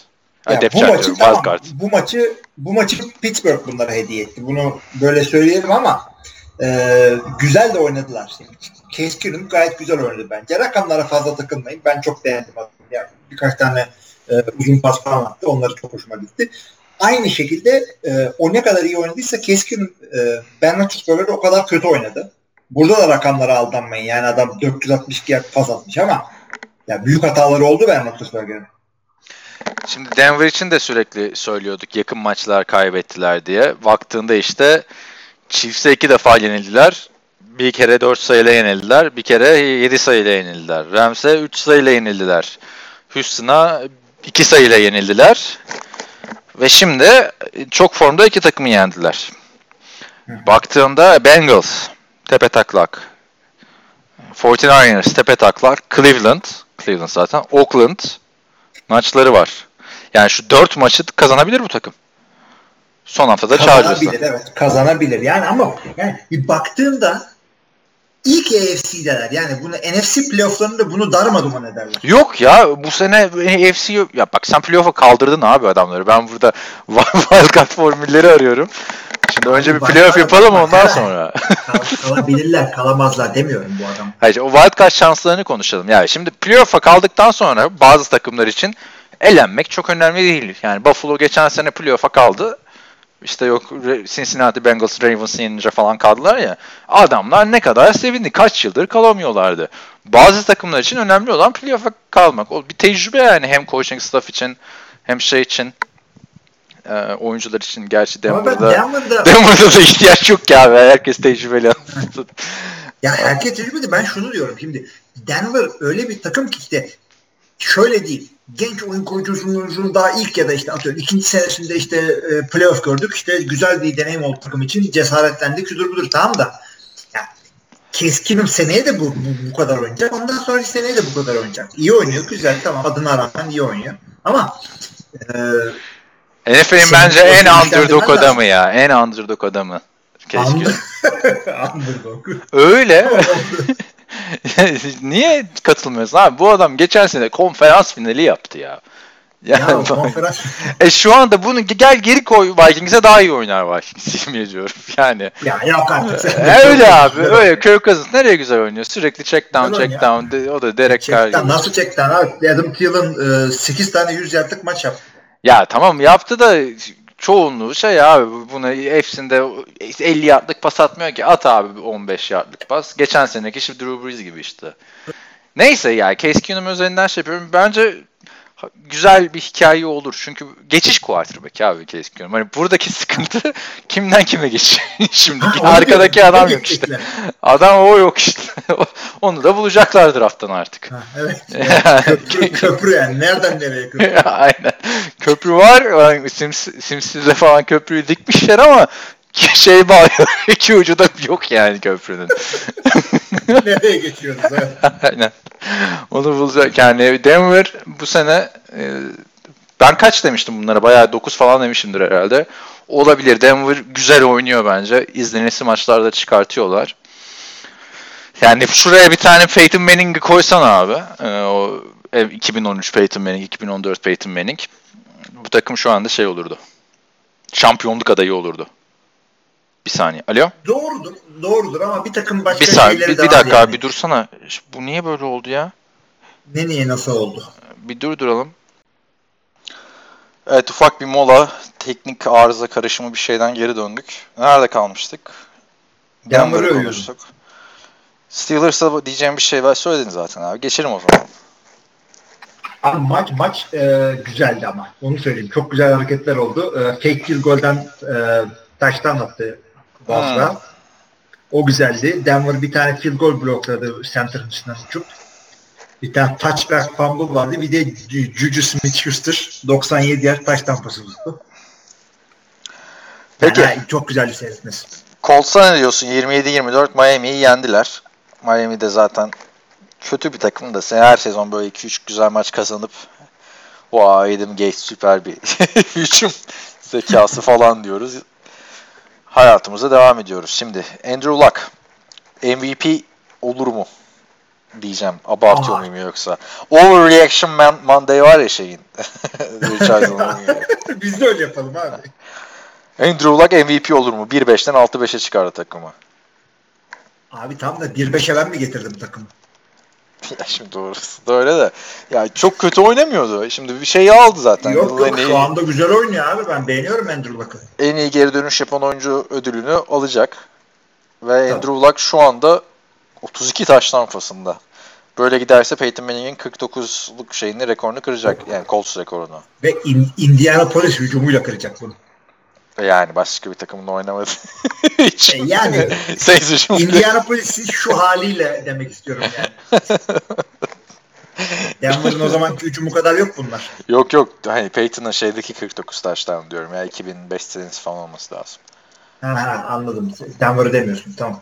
Ya Ay, depth bu chart maçı diyorum, tamam, card. bu maçı bu maçı Pittsburgh bunlara hediye etti. Bunu böyle söyleyelim ama e, güzel de oynadılar. Case Keenum gayet güzel oynadı bence. Rakamlara fazla takılmayın. Ben çok beğendim. Yani birkaç tane e, uzun pas falan attı. Onları çok hoşuma gitti. Aynı şekilde e, o ne kadar iyi oynadıysa Keenum e, Ben Roethlisberger o kadar kötü oynadı. Burada da rakamlara aldanmayın. Yani adam 462 yard pas atmış ama ya büyük hataları oldu Ben Roethlisberger'in. Şimdi Denver için de sürekli söylüyorduk yakın maçlar kaybettiler diye. Baktığında işte Chiefs'e iki defa yenildiler. Bir kere 4 sayıyla yenildiler. Bir kere 7 sayıyla yenildiler. Rams'e 3 sayıyla yenildiler. Houston'a 2 sayıyla yenildiler. Ve şimdi çok formda iki takımı yendiler. Baktığında Bengals tepe taklak. 49ers tepe taklak. Cleveland, Cleveland zaten. Oakland maçları var. Yani şu 4 maçı kazanabilir bu takım. Son haftada Chargers'la. Kazanabilir evet kazanabilir yani ama yani baktığında ilk AFC'deler. Yani bunu NFC playofflarında bunu darma duman ederler. Yok ya bu sene yok. Ya bak sen playoff'a kaldırdın abi adamları. Ben burada (laughs) wildcard formülleri arıyorum. Şimdi önce bir playoff yapalım ondan sonra. (laughs) Kal- kalabilirler, kalamazlar demiyorum bu adam. Hayır o wildcard şanslarını konuşalım. Yani şimdi playoff'a kaldıktan sonra bazı takımlar için elenmek çok önemli değil. Yani Buffalo geçen sene playoff'a kaldı. İşte yok Cincinnati Bengals Ravens yenince falan kaldılar ya. Adamlar ne kadar sevindi. Kaç yıldır kalamıyorlardı. Bazı takımlar için önemli olan playoff'a kalmak. O bir tecrübe yani hem coaching staff için hem şey için e, oyuncular için. Gerçi Denver'da, Denver'da Denver'da da (laughs) ihtiyaç yok ya. Herkes tecrübeli. (laughs) Ya herkes tecrübeli. Ben şunu diyorum şimdi. Denver öyle bir takım ki işte şöyle değil. Genç oyun kurucusunun daha ilk ya da işte atıyorum ikinci senesinde işte e, playoff gördük. İşte güzel bir deneyim oldu takım için. Cesaretlendik. Şudur budur. Tamam da ya, keskinim seneye de bu, bu, bu kadar oynayacak. Ondan sonra seneye de bu kadar oynayacak. İyi oynuyor. Güzel. Tamam. Adına rağmen iyi oynuyor. Ama e, NFL'in bence en underdog adamı ya. En underdog adamı. Keşke. under- underdog. Öyle. (laughs) Niye katılmıyorsun abi? Bu adam geçen sene konferans finali yaptı ya. ya Yani, konferans e şu anda bunu gel geri koy Vikings'e daha iyi oynar Vikings (laughs) yemin ediyorum. Yani ya yok artık. e, öyle abi öyle Kirk Cousins nereye güzel oynuyor? Sürekli check down check down de- o da Derek Carr Çekten, gibi. nasıl çekten abi? Adam Thielen e, 8 tane 100 yardlık maç yaptı. Ya tamam yaptı da çoğunluğu şey abi buna hepsinde 50 yardlık pas atmıyor ki at abi 15 yardlık pas. Geçen seneki işte Drew Brees gibi işte. Neyse ya Case Keenum üzerinden şey yapıyorum. Bence güzel bir hikaye olur. Çünkü geçiş quarterback abi Keenum. Hani buradaki (laughs) sıkıntı kimden kime geçiş. (laughs) Şimdi arkadaki adam yok işte. Adam o yok işte. (laughs) Onu da bulacaklar drafttan artık. Ha, evet. köprü, köprü yani. Nereden nereye köprü? Aynen. Köprü var. Yani Sims, Sims'le falan köprüyü dikmişler ama şey bağlıyor. İki ucu da yok yani köprünün. (laughs) nereye geçiyoruz? (laughs) Aynen. Onu bulacak. Yani Denver bu sene e, ben kaç demiştim bunlara? Bayağı 9 falan demişimdir herhalde. Olabilir. Denver güzel oynuyor bence. İzlenesi maçlarda çıkartıyorlar. Yani şuraya bir tane Peyton Manning'i koysan abi. e, o e, 2013 Peyton Manning, 2014 Peyton Manning. Bu takım şu anda şey olurdu. Şampiyonluk adayı olurdu. Bir saniye. Alo? Doğrudur. Doğrudur ama bir takım başka Bir saniye. şeyleri Bir, bir dakika yani. bir dursana. Bu niye böyle oldu ya? Ne niye nasıl oldu? Bir durduralım. Evet ufak bir mola. Teknik arıza karışımı bir şeyden geri döndük. Nerede kalmıştık? Denver'ı konuştuk. Steelers'a diyeceğim bir şey var söyledin zaten abi. Geçelim o zaman. Abi maç maç e, güzeldi ama. Onu söyleyeyim. Çok güzel hareketler oldu. E, fake field golden e, taştan attı Hmm. O güzeldi. Denver bir tane field goal blokladı center'ın üstünden uçup. Bir tane touchback fumble vardı. Bir de Ju- Juju Smith-Schuster 97 yer taş tampası tuttu. Peki. Yani çok güzel bir seyretmesi. Colts'a ne diyorsun? 27-24 Miami'yi yendiler. Miami de zaten kötü bir takım da her sezon böyle 2-3 güzel maç kazanıp vay Adam Gates süper bir (laughs) hücum zekası falan diyoruz. Hayatımıza devam ediyoruz. Şimdi Andrew Luck MVP olur mu? Diyeceğim. Abartıyor Aa. muyum yoksa? Overreaction Man Monday var ya şeyin. (laughs) (laughs) Biz de öyle yapalım abi. Andrew Luck MVP olur mu? 1-5'ten 6-5'e çıkardı takımı. Abi tam da 1-5'e ben mi getirdim takımı? (laughs) Ya şimdi doğrusu da öyle de. Ya çok kötü oynamıyordu. Şimdi bir şey aldı zaten. Yok Yılın yok iyi, şu anda güzel oynuyor abi. Ben beğeniyorum Andrew Luck'ı. en iyi geri dönüş yapan oyuncu ödülünü alacak. Ve Tabii. Andrew Luck şu anda 32 taş tampasında. Böyle giderse Peyton Manning'in 49'luk şeyini rekorunu kıracak. Yani Colts rekorunu. Ve in, Indianapolis hücumuyla kıracak bunu. Yani başka bir takımda oynamadı. (laughs) Hiç. E, yani. (laughs) Indianapolis'in şu haliyle demek istiyorum yani. (laughs) Denver'ın o zamanki hücumu kadar yok bunlar. Yok yok. Hani Peyton'ın şeydeki 49 taştan diyorum ya. 2005 senesi falan olması lazım. Ha, ha anladım. Denver'ı demiyorsun tamam.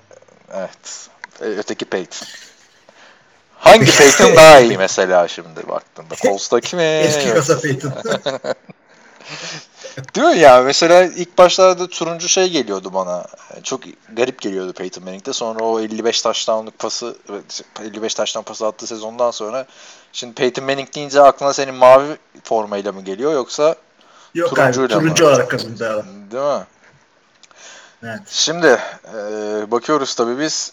Evet. E, Öteki Peyton. Hangi Peyton daha iyi mesela şimdi baktığında? Colts'taki mi? Eski kasa Peyton. Değil mi ya? Mesela ilk başlarda turuncu şey geliyordu bana. Çok garip geliyordu Peyton Manning'de. Sonra o 55 taştanlık pası 55 taştan pası attığı sezondan sonra şimdi Peyton Manning deyince aklına senin mavi formayla mı geliyor yoksa Yok Turuncuyla abi mı? turuncu olarak kazandı adam. değil mi? Evet. Şimdi e, bakıyoruz tabii biz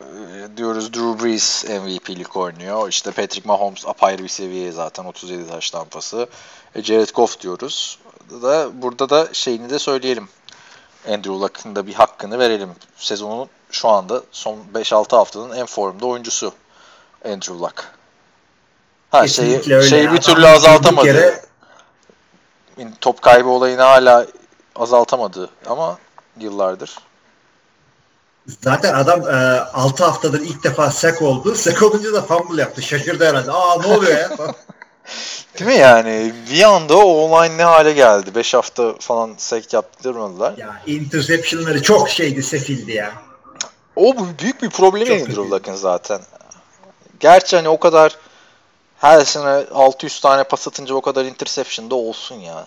e, diyoruz Drew Brees MVP'lik oynuyor. İşte Patrick Mahomes apayrı bir seviye zaten 37 taş tampası. E, Jared Goff diyoruz. Da burada da şeyini de söyleyelim. Andrew Luck'ın da bir hakkını verelim. Sezonun şu anda son 5-6 haftanın en formda oyuncusu Andrew Luck. Ha şeyi, öyle. şeyi bir türlü azaltamadı. yere- Top kaybı olayını hala azaltamadı ama yıllardır. Zaten adam e, 6 haftadır ilk defa sek oldu. Sek olunca da fumble yaptı. Şaşırdı herhalde. Aa ne oluyor ya? (laughs) Değil mi yani? Bir anda o online ne hale geldi? 5 hafta falan sek yaptırmadılar. ya interceptionları çok şeydi sefildi ya. O büyük bir problemi Çok Andrew. Luck'ın zaten. Gerçi hani o kadar her sene 600 tane pas atınca o kadar interception da olsun ya.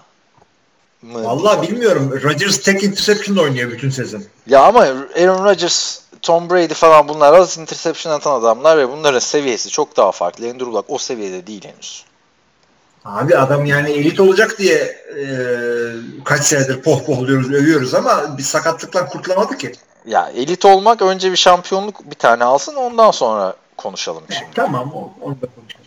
Mı? Vallahi bilmiyorum. Rodgers tek interception oynuyor bütün sezon. Ya ama Aaron Rodgers, Tom Brady falan bunlar az interception atan adamlar ve bunların seviyesi çok daha farklı. Andrew Luck o seviyede değil henüz. Abi adam yani elit olacak diye e, kaç senedir pohpohluyoruz, övüyoruz ama bir sakatlıktan kurtulamadı ki. Ya elit olmak önce bir şampiyonluk bir tane alsın ondan sonra konuşalım şimdi. Tamam o- onu da konuşalım.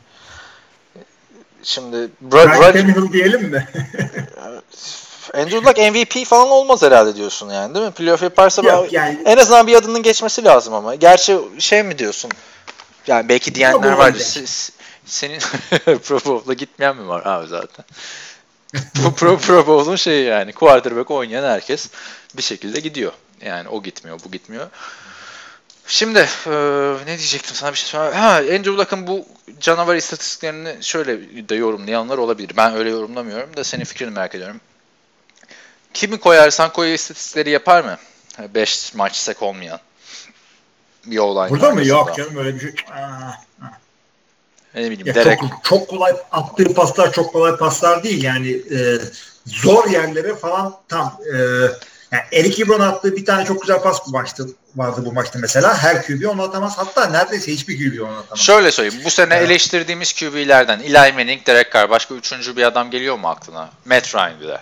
Şimdi Bra- Ryan Rodgers- Tannehill diyelim mi? (laughs) Andrew Luck MVP falan olmaz herhalde diyorsun yani değil mi? Playoff yaparsa Yok ben- yani en azından bir adının geçmesi lazım ama. Gerçi şey mi diyorsun? Yani belki diyenler Bowl vardır. Senin (laughs) Pro Bowl'a gitmeyen mi var abi zaten? (laughs) Bu Pro, Pro Bowl'un şeyi yani quarterback oynayan herkes bir şekilde gidiyor. Yani o gitmiyor, bu gitmiyor. Şimdi e, ne diyecektim sana bir şey söyle. Ha Andrew Luck'ın bu canavar istatistiklerini şöyle de yorumlayanlar olabilir. Ben öyle yorumlamıyorum da senin fikrini merak ediyorum. Kimi koyarsan koy istatistikleri yapar mı? 5 maç sek olmayan. Bir olay. Burada mı? Yok canım öyle bir şey. Aa, Ne bileyim ya Derek. çok, çok kolay attığı paslar çok kolay paslar değil. Yani e, zor yerlere falan tam e, yani Eric Ebron attığı bir tane çok güzel pas bu maçta vardı bu maçta mesela. Her QB onu atamaz. Hatta neredeyse hiçbir QB onu atamaz. Şöyle söyleyeyim. Bu sene Evet. eleştirdiğimiz QB'lerden Eli Manning, Derek Carr. Başka üçüncü bir adam geliyor mu aklına? Matt Ryan bir de.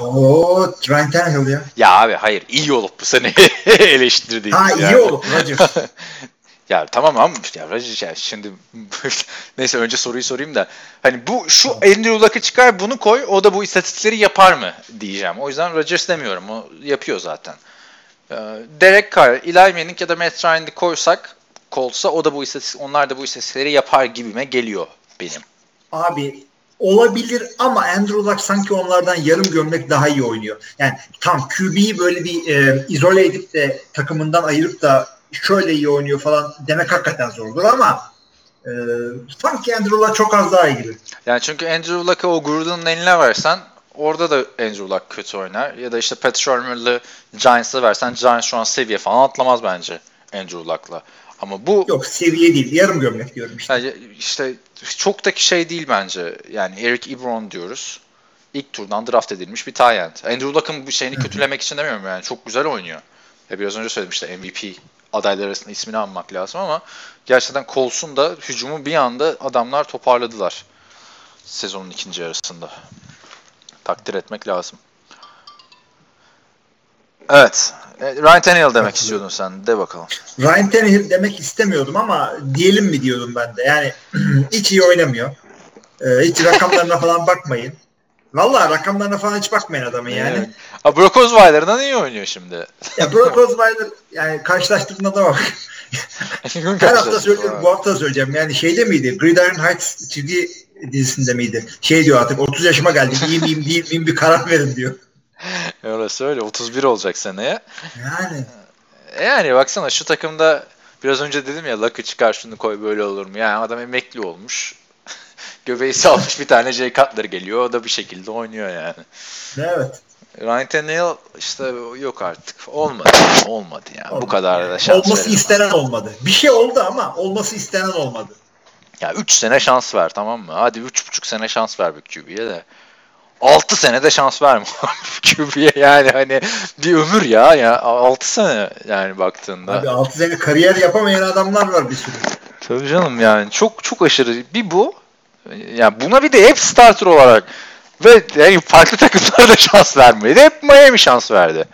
Oo, Ryan Tannehill ya. Ya abi hayır. iyi olup bu sene (laughs) eleştirdiğimiz Ha iyi yani. olur Rodgers. (laughs) Ya tamam ama ya ya şimdi (laughs) neyse önce soruyu sorayım da hani bu şu Andrew Luck'ı çıkar bunu koy o da bu istatistikleri yapar mı diyeceğim. O yüzden Rodgers demiyorum. O yapıyor zaten. Ee, Derek Carr, Eli Manning ya da Matt Ryan'ı koysak Colts'a o da bu istatistik onlar da bu istatistikleri yapar gibime geliyor benim. Abi olabilir ama Andrew Luck sanki onlardan yarım gömlek daha iyi oynuyor. Yani tam QB'yi böyle bir e, izole edip de takımından ayırıp da şöyle iyi oynuyor falan demek hakikaten zordur ama e, sanki Andrew Luck çok az daha iyi gibi. Yani çünkü Andrew Luck'ı o Gruden'ın eline versen orada da Andrew Luck kötü oynar. Ya da işte Pat Shermer'lı Giants'a versen Giants şu an seviye falan atlamaz bence Andrew Luck'la. Ama bu Yok seviye değil yarım gömlek diyorum işte. yani işte çok da şey değil bence. Yani Eric Ebron diyoruz. İlk turdan draft edilmiş bir tight end. Andrew Luck'ın bu şeyini kötülemek için demiyorum yani. Çok güzel oynuyor. Ya biraz önce söyledim işte MVP adaylar arasında ismini anmak lazım ama gerçekten Colts'un da hücumu bir anda adamlar toparladılar. Sezonun ikinci yarısında. Takdir etmek lazım. Evet. E, Ryan Tannehill demek istiyordun sen. De bakalım. Ryan Tannehill demek istemiyordum ama diyelim mi diyordum ben de. Yani (clears throat) hiç iyi oynamıyor. E, hiç rakamlarına falan bakmayın. Vallahi rakamlarına falan hiç bakmayın adamın yani. Evet. Ha, Brock Osweiler'dan iyi oynuyor şimdi. Ya Brock Osweiler yani karşılaştırdığına da bak. Her hafta söylüyorum bu hafta söyleyeceğim. Yani şeyde miydi? Gridiron Heights çizgi dizisinde miydi? Şey diyor artık 30 yaşıma geldim. İyi miyim (laughs) değil miyim bir karar verin diyor. Orası öyle. 31 olacak seneye. Yani Yani baksana şu takımda biraz önce dedim ya Luck'ı çıkar şunu koy böyle olur mu? Yani adam emekli olmuş. Göbeği salmış bir tane Jay Cutler geliyor. O da bir şekilde oynuyor yani. evet. Ryan Tannehill işte yok artık. Olmadı. Olmadı yani. Bu kadar da şans Olması verilmez. istenen olmadı. Bir şey oldu ama olması istenen olmadı. Ya 3 sene şans ver tamam mı? Hadi 3,5 sene şans ver bir QB'ye de. 6 senede şans verme (laughs) QB'ye yani hani bir ömür ya ya 6 sene yani baktığında. Abi 6 sene kariyer yapamayan adamlar var bir sürü. Tabii canım yani çok çok aşırı bir bu yani buna bir de hep starter olarak ve yani farklı takımlara da şans vermedi. Hep Miami şans verdi.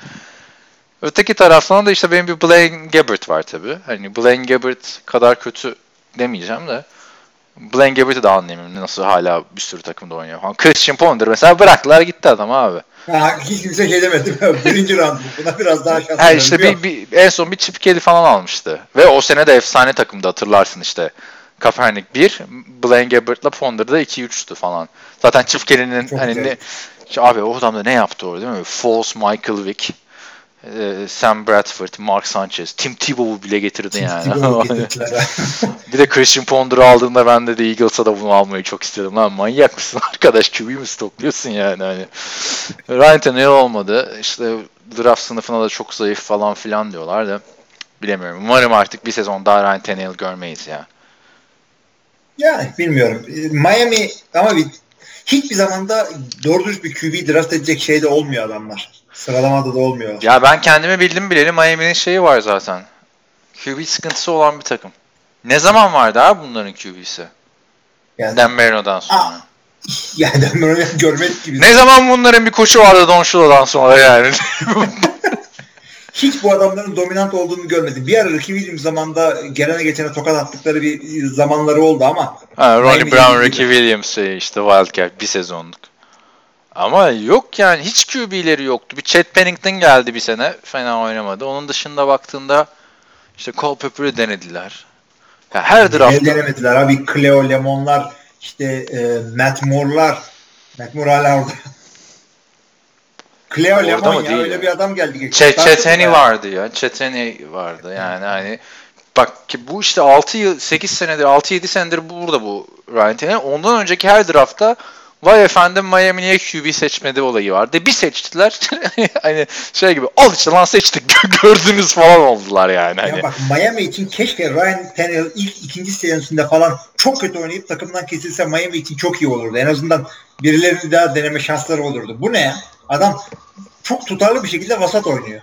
Öteki taraftan da işte benim bir Blaine Gabbert var tabi. Hani Blaine Gabbert kadar kötü demeyeceğim de. Blaine Gabbert'i de anlayamıyorum nasıl hala bir sürü takımda oynuyor. Hani Christian Ponder mesela bıraktılar gitti adam abi. Ha, hiç kimse şey demedi. (laughs) Birinci round buna biraz daha şans Ha işte bir, bir, en son bir Chip Kelly falan almıştı. Ve o sene de efsane takımda hatırlarsın işte. Kaepernick 1, Blaine Gabbert'la Ponder'da 2-3'tü falan. Zaten Kelly'nin Çok hani ne, abi o adam da ne yaptı orada değil mi? False Michael Vick, e, Sam Bradford, Mark Sanchez, Tim Tebow'u bile getirdi yani. (laughs) Getirdiler ha. (laughs) bir de Christian Ponder'ı aldığında ben de, de Eagles'a da bunu almayı çok istedim. Lan manyak mısın (laughs) arkadaş? QB'yi mi stokluyorsun yani? Hani. Ryan Tannehill olmadı. İşte draft sınıfına da çok zayıf falan filan diyorlar da. Bilemiyorum. Umarım artık bir sezon daha Ryan Tannehill görmeyiz ya. Yani bilmiyorum. E, Miami ama bir, hiçbir zamanda doğru dürüst bir QB draft edecek şeyde olmuyor adamlar. Sıralamada da olmuyor. Ya ben kendimi bildim bileli Miami'nin şeyi var zaten. QB sıkıntısı olan bir takım. Ne zaman vardı abi bunların QB'si? Yani, Dan Marino'dan sonra. Aa. (laughs) yani ben bunu görmedik gibi. Ne zaman bunların bir koçu vardı Don Shula'dan sonra yani? (laughs) Hiç bu adamların dominant olduğunu görmedim. Bir ara Ricky Williams zamanda gelene geçene tokat attıkları bir zamanları oldu ama ha, Ronnie Miami Brown. Ricky Williams işte Wildcat bir sezonluk. Ama yok yani hiç QB'leri yoktu. Bir Chet Pennington geldi bir sene. Fena oynamadı. Onun dışında baktığında işte Cole Pepper'ı denediler. Ya her el draftta denemediler abi. Cleo Lemon'lar işte e, Matt Moore'lar Matt Moore hala orada. Cleo Orada Lemon ya değil öyle bir adam geldi. geçti. Chet, Started Cheteni ya. vardı ya. Cheteni vardı yani hani bak ki bu işte 6 yıl 8 senedir 6-7 senedir burada bu Ryan Tannehill. Ondan önceki her draftta vay efendim Miami niye QB seçmedi olayı vardı. Bir seçtiler. (laughs) hani şey gibi al işte lan seçtik (laughs) gördünüz falan oldular yani. Hani. Ya bak Miami için keşke Ryan Tannehill ilk ikinci senesinde falan çok kötü oynayıp takımdan kesilse Miami için çok iyi olurdu. En azından birilerini daha deneme şansları olurdu. Bu ne ya? Adam çok tutarlı bir şekilde vasat oynuyor.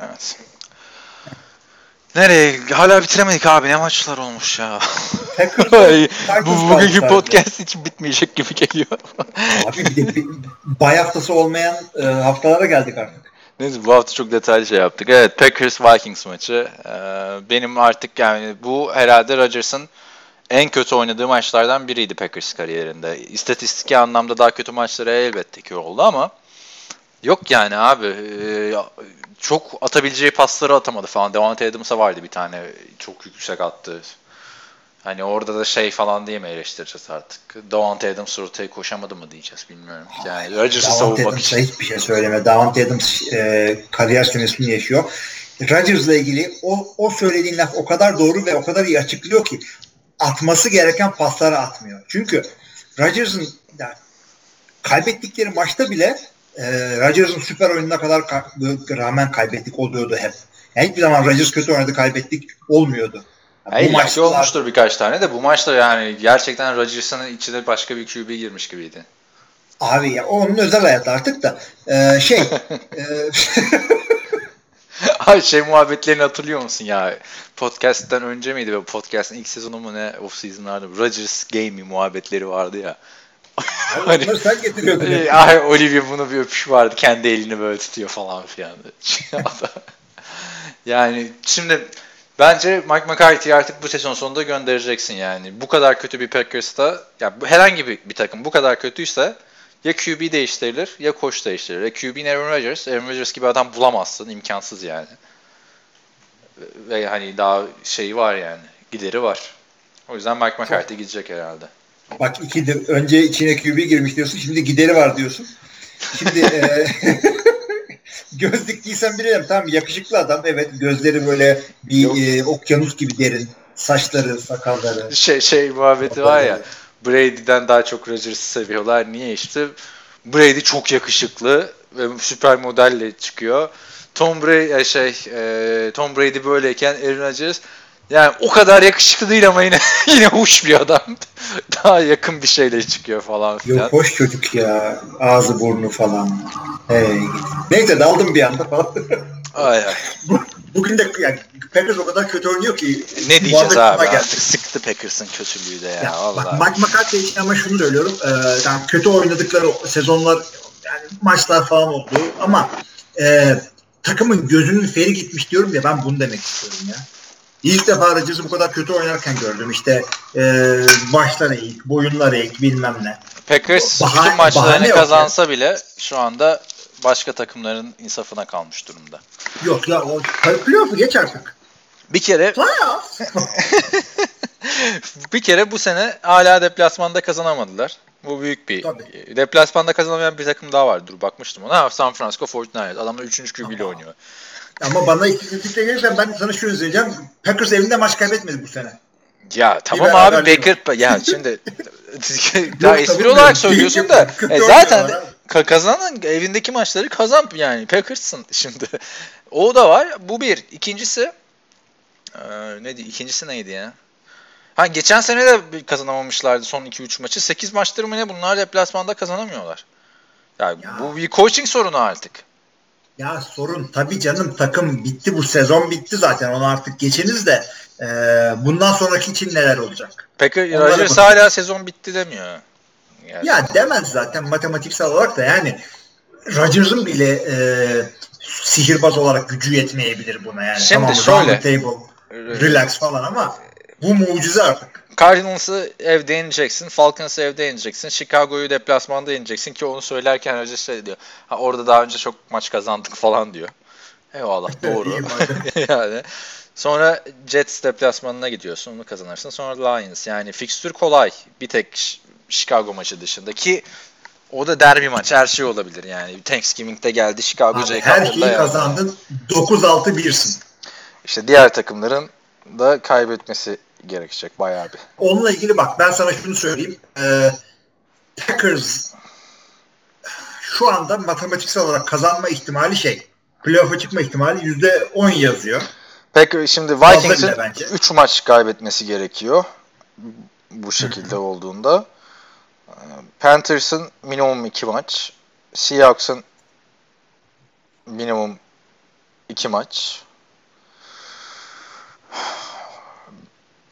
Evet. Nereye? Hala bitiremedik abi. Ne maçlar olmuş ya. (laughs) Bu bugünkü podcast için bitmeyecek gibi geliyor. Abi bir de bir bay haftası olmayan e, haftalara geldik artık. Neyse bu hafta çok detaylı şey yaptık. Evet Packers Vikings maçı. Ee, benim artık yani bu herhalde Rodgers'ın en kötü oynadığı maçlardan biriydi Packers kariyerinde. İstatistiki anlamda daha kötü maçları elbette ki oldu ama yok yani abi. Ee, çok atabileceği pasları atamadı falan. Devante Adams'a vardı bir tane çok yüksek attı. Hani orada da şey falan diye mi eleştireceğiz artık? Davante Adams ortaya koşamadı mı diyeceğiz bilmiyorum. Yani Rodgers'ı savunmak Adams'a için. hiçbir şey söyleme. Davante Adams e, kariyer senesini yaşıyor. Rodgers'la ilgili o, o söylediğin laf o kadar doğru ve o kadar iyi açıklıyor ki atması gereken pasları atmıyor. Çünkü Rodgers'ın yani, kaybettikleri maçta bile e, Rodgers'ın süper oyununa kadar ka- rağmen kaybettik oluyordu hep. Yani hiçbir zaman Rodgers kötü oynadı kaybettik olmuyordu. Yani bu maçta olmuştur birkaç tane de bu maçta yani gerçekten Rodgers'ın içine başka bir QB girmiş gibiydi. Abi ya onun özel hayatı artık da e, şey (laughs) e, (laughs) (laughs) Ay şey muhabbetlerini hatırlıyor musun ya? Podcast'ten önce miydi? Böyle podcast'ın ilk sezonu mu ne? Off season'larda Rodgers Gamey muhabbetleri vardı ya. Hani- onları sen getiriyordun. Ee, Ay Olivia bunu bir öpüş vardı. Kendi elini böyle tutuyor falan filan. (laughs) yani şimdi bence Mike McCarthy'yi artık bu sezon sonunda göndereceksin yani. Bu kadar kötü bir Packers'ta ya herhangi bir, bir takım bu kadar kötüyse ya QB değiştirilir ya koç değiştirilir. Ya QB Aaron Rodgers. Aaron Rodgers gibi adam bulamazsın. imkansız yani. Ve hani daha şeyi var yani. Gideri var. O yüzden Mike McCarthy gidecek herhalde. Bak ikidir. Önce içine QB girmiş diyorsun. Şimdi gideri var diyorsun. Şimdi e, (laughs) gözlük giysen bilirim. Tamam yakışıklı adam. Evet gözleri böyle bir e, okyanus gibi derin. Saçları, sakalları. şey şey muhabbeti var ya Brady'den daha çok Rodgers'ı seviyorlar. Niye işte? Brady çok yakışıklı ve süper modelle çıkıyor. Tom Brady şey e, Tom Brady böyleyken Aaron Rodgers Yani o kadar yakışıklı değil ama yine (laughs) yine hoş bir adam. (laughs) Daha yakın bir şeyle çıkıyor falan filan. Yok hoş çocuk ya. Ağzı burnu falan. Hey. Neyse daldım bir anda falan. Ay ay. (laughs) Bu- Bugün de yani Packers o kadar kötü oynuyor ki. Ne diyeceğiz abi geldi. sıktı Packers'ın kötülüğü de ya, Ya, vallahi. bak Mike McCarthy için ama şunu söylüyorum. E, yani kötü oynadıkları sezonlar yani maçlar falan oldu ama e, takımın gözünün feri gitmiş diyorum ya ben bunu demek istiyorum ya. İlk defa Rodgers'ı bu kadar kötü oynarken gördüm. İşte e, başlar eğik, boyunlar eğik bilmem ne. Packers Bahane- bütün maçlarını bahane kazansa bile şu anda başka takımların insafına kalmış durumda. Yok ya o playoff'u geç artık. Bir kere (laughs) bir kere bu sene hala deplasmanda kazanamadılar. Bu büyük bir. Tabii. Deplasmanda kazanamayan bir takım daha var. Dur bakmıştım ona. Ha, San Francisco 49ers. Adamlar 3. QB ile Ama- oynuyor. Ama bana istatistikle gelirsen ben sana şunu söyleyeceğim. Packers evinde maç kaybetmedi bu sene. Ya tamam abi. Baker ya şimdi daha espri olarak söylüyorsun da e, zaten ka- kazanan evindeki maçları kazan yani Packers'ın şimdi. O da var. Bu bir. İkincisi e, ne diye ikincisi neydi ya? Ha geçen sene de kazanamamışlardı son 2-3 maçı. 8 maçtır mı ne bunlar deplasmanda kazanamıyorlar. Yani Ya. bu bir coaching sorunu artık. Ya sorun tabii canım takım bitti bu sezon bitti zaten onu artık geçiniz de e, bundan sonraki için neler olacak? Onlara Rodgers hala sezon bitti demiyor. Yani. Ya demez zaten matematiksel olarak da yani Rodgers'ın bile e, sihirbaz olarak gücü yetmeyebilir buna yani. Şimdi tamam, şöyle. table, relax falan ama bu mucize artık. Cardinals'ı evde yeneceksin, Falcons'ı evde yeneceksin, Chicago'yu deplasmanda yeneceksin ki onu söylerken önce şey diyor. Ha orada daha önce çok maç kazandık falan diyor. Eyvallah (laughs) doğru. (laughs) Yani sonra Jets deplasmanına gidiyorsun, onu kazanırsın. Sonra Lions yani fikstür kolay. Bir tek Chicago maçı dışında ki o da derbi maç. Her şey olabilir yani. Thanksgiving'de geldi Chicago Abi, her şeyi yani. kazandın 9-6-1'sin. İşte diğer takımların da kaybetmesi gerekecek bayağı bir. Onunla ilgili bak ben sana şunu söyleyeyim. Ee, Packers şu anda matematiksel olarak kazanma ihtimali şey. Playoff'a çıkma ihtimali %10 yazıyor. Peki şimdi Vikings'in bile bence. 3 maç kaybetmesi gerekiyor. Bu şekilde (clears throat) olduğunda. Panthers'ın minimum 2 maç. Seahawks'ın minimum 2 maç.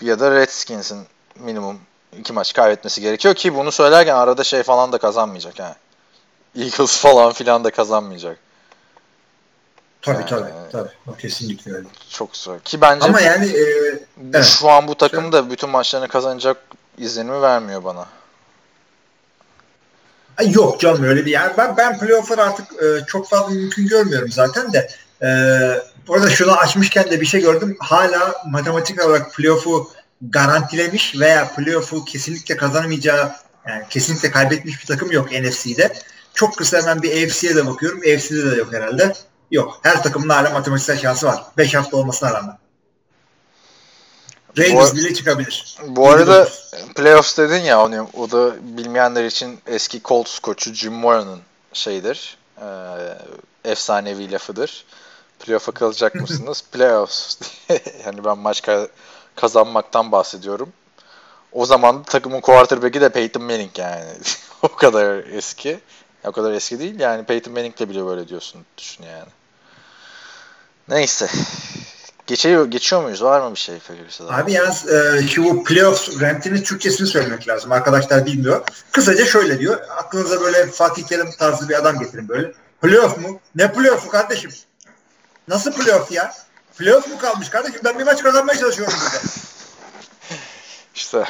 Ya da Redskins'in minimum 2 maç kaybetmesi gerekiyor ki bunu söylerken arada şey falan da kazanmayacak ha. Eagles falan filan da kazanmayacak. Tabii Ee, tabii. tabii. O kesinlikle öyle. Çok zor. Ki bence Ama yani e, Evet. Şu an bu takım da bütün maçlarını kazanacak izlenimi vermiyor bana. Yok canım öyle bir yani ben ben playoff'ları artık e, çok fazla mümkün görmüyorum zaten de e, orada şunu açmışken de bir şey gördüm. Hala matematik olarak playoff'u garantilemiş veya playoff'u kesinlikle kazanamayacağı yani kesinlikle kaybetmiş bir takım yok NFC'de. Çok kısa hemen bir AFC'ye de bakıyorum. AFC'de de yok herhalde. Yok. Her takımın hala matematiksel şansı var. 5 hafta olmasına rağmen. Ravens bile çıkabilir. Bu arada 29. playoffs dedin ya onu, o da bilmeyenler için eski Colts koçu Jim Mora'nın şeydir. e, efsanevi lafıdır. Playoff'a kalacak (laughs) mısınız? Playoffs. (laughs) yani ben maç ka- kazanmaktan bahsediyorum. O zaman takımın quarterback'i de Peyton Manning yani. (laughs) o kadar eski. O kadar eski değil yani Peyton Manning'le bile böyle diyorsun düşün yani. Neyse. Geçiyor, geçiyor muyuz? Var mı bir şey Packers'a? Abi yalnız e, şu bu playoff rantinin Türkçesini söylemek lazım. Arkadaşlar bilmiyor. Kısaca şöyle diyor. Aklınıza böyle Fatih Terim tarzı bir adam getirin böyle. Playoff mu? Ne playoff'u kardeşim? Nasıl playoff ya? Playoff mu kalmış kardeşim? Ben bir maç kazanmaya çalışıyorum burada. (laughs) İşte.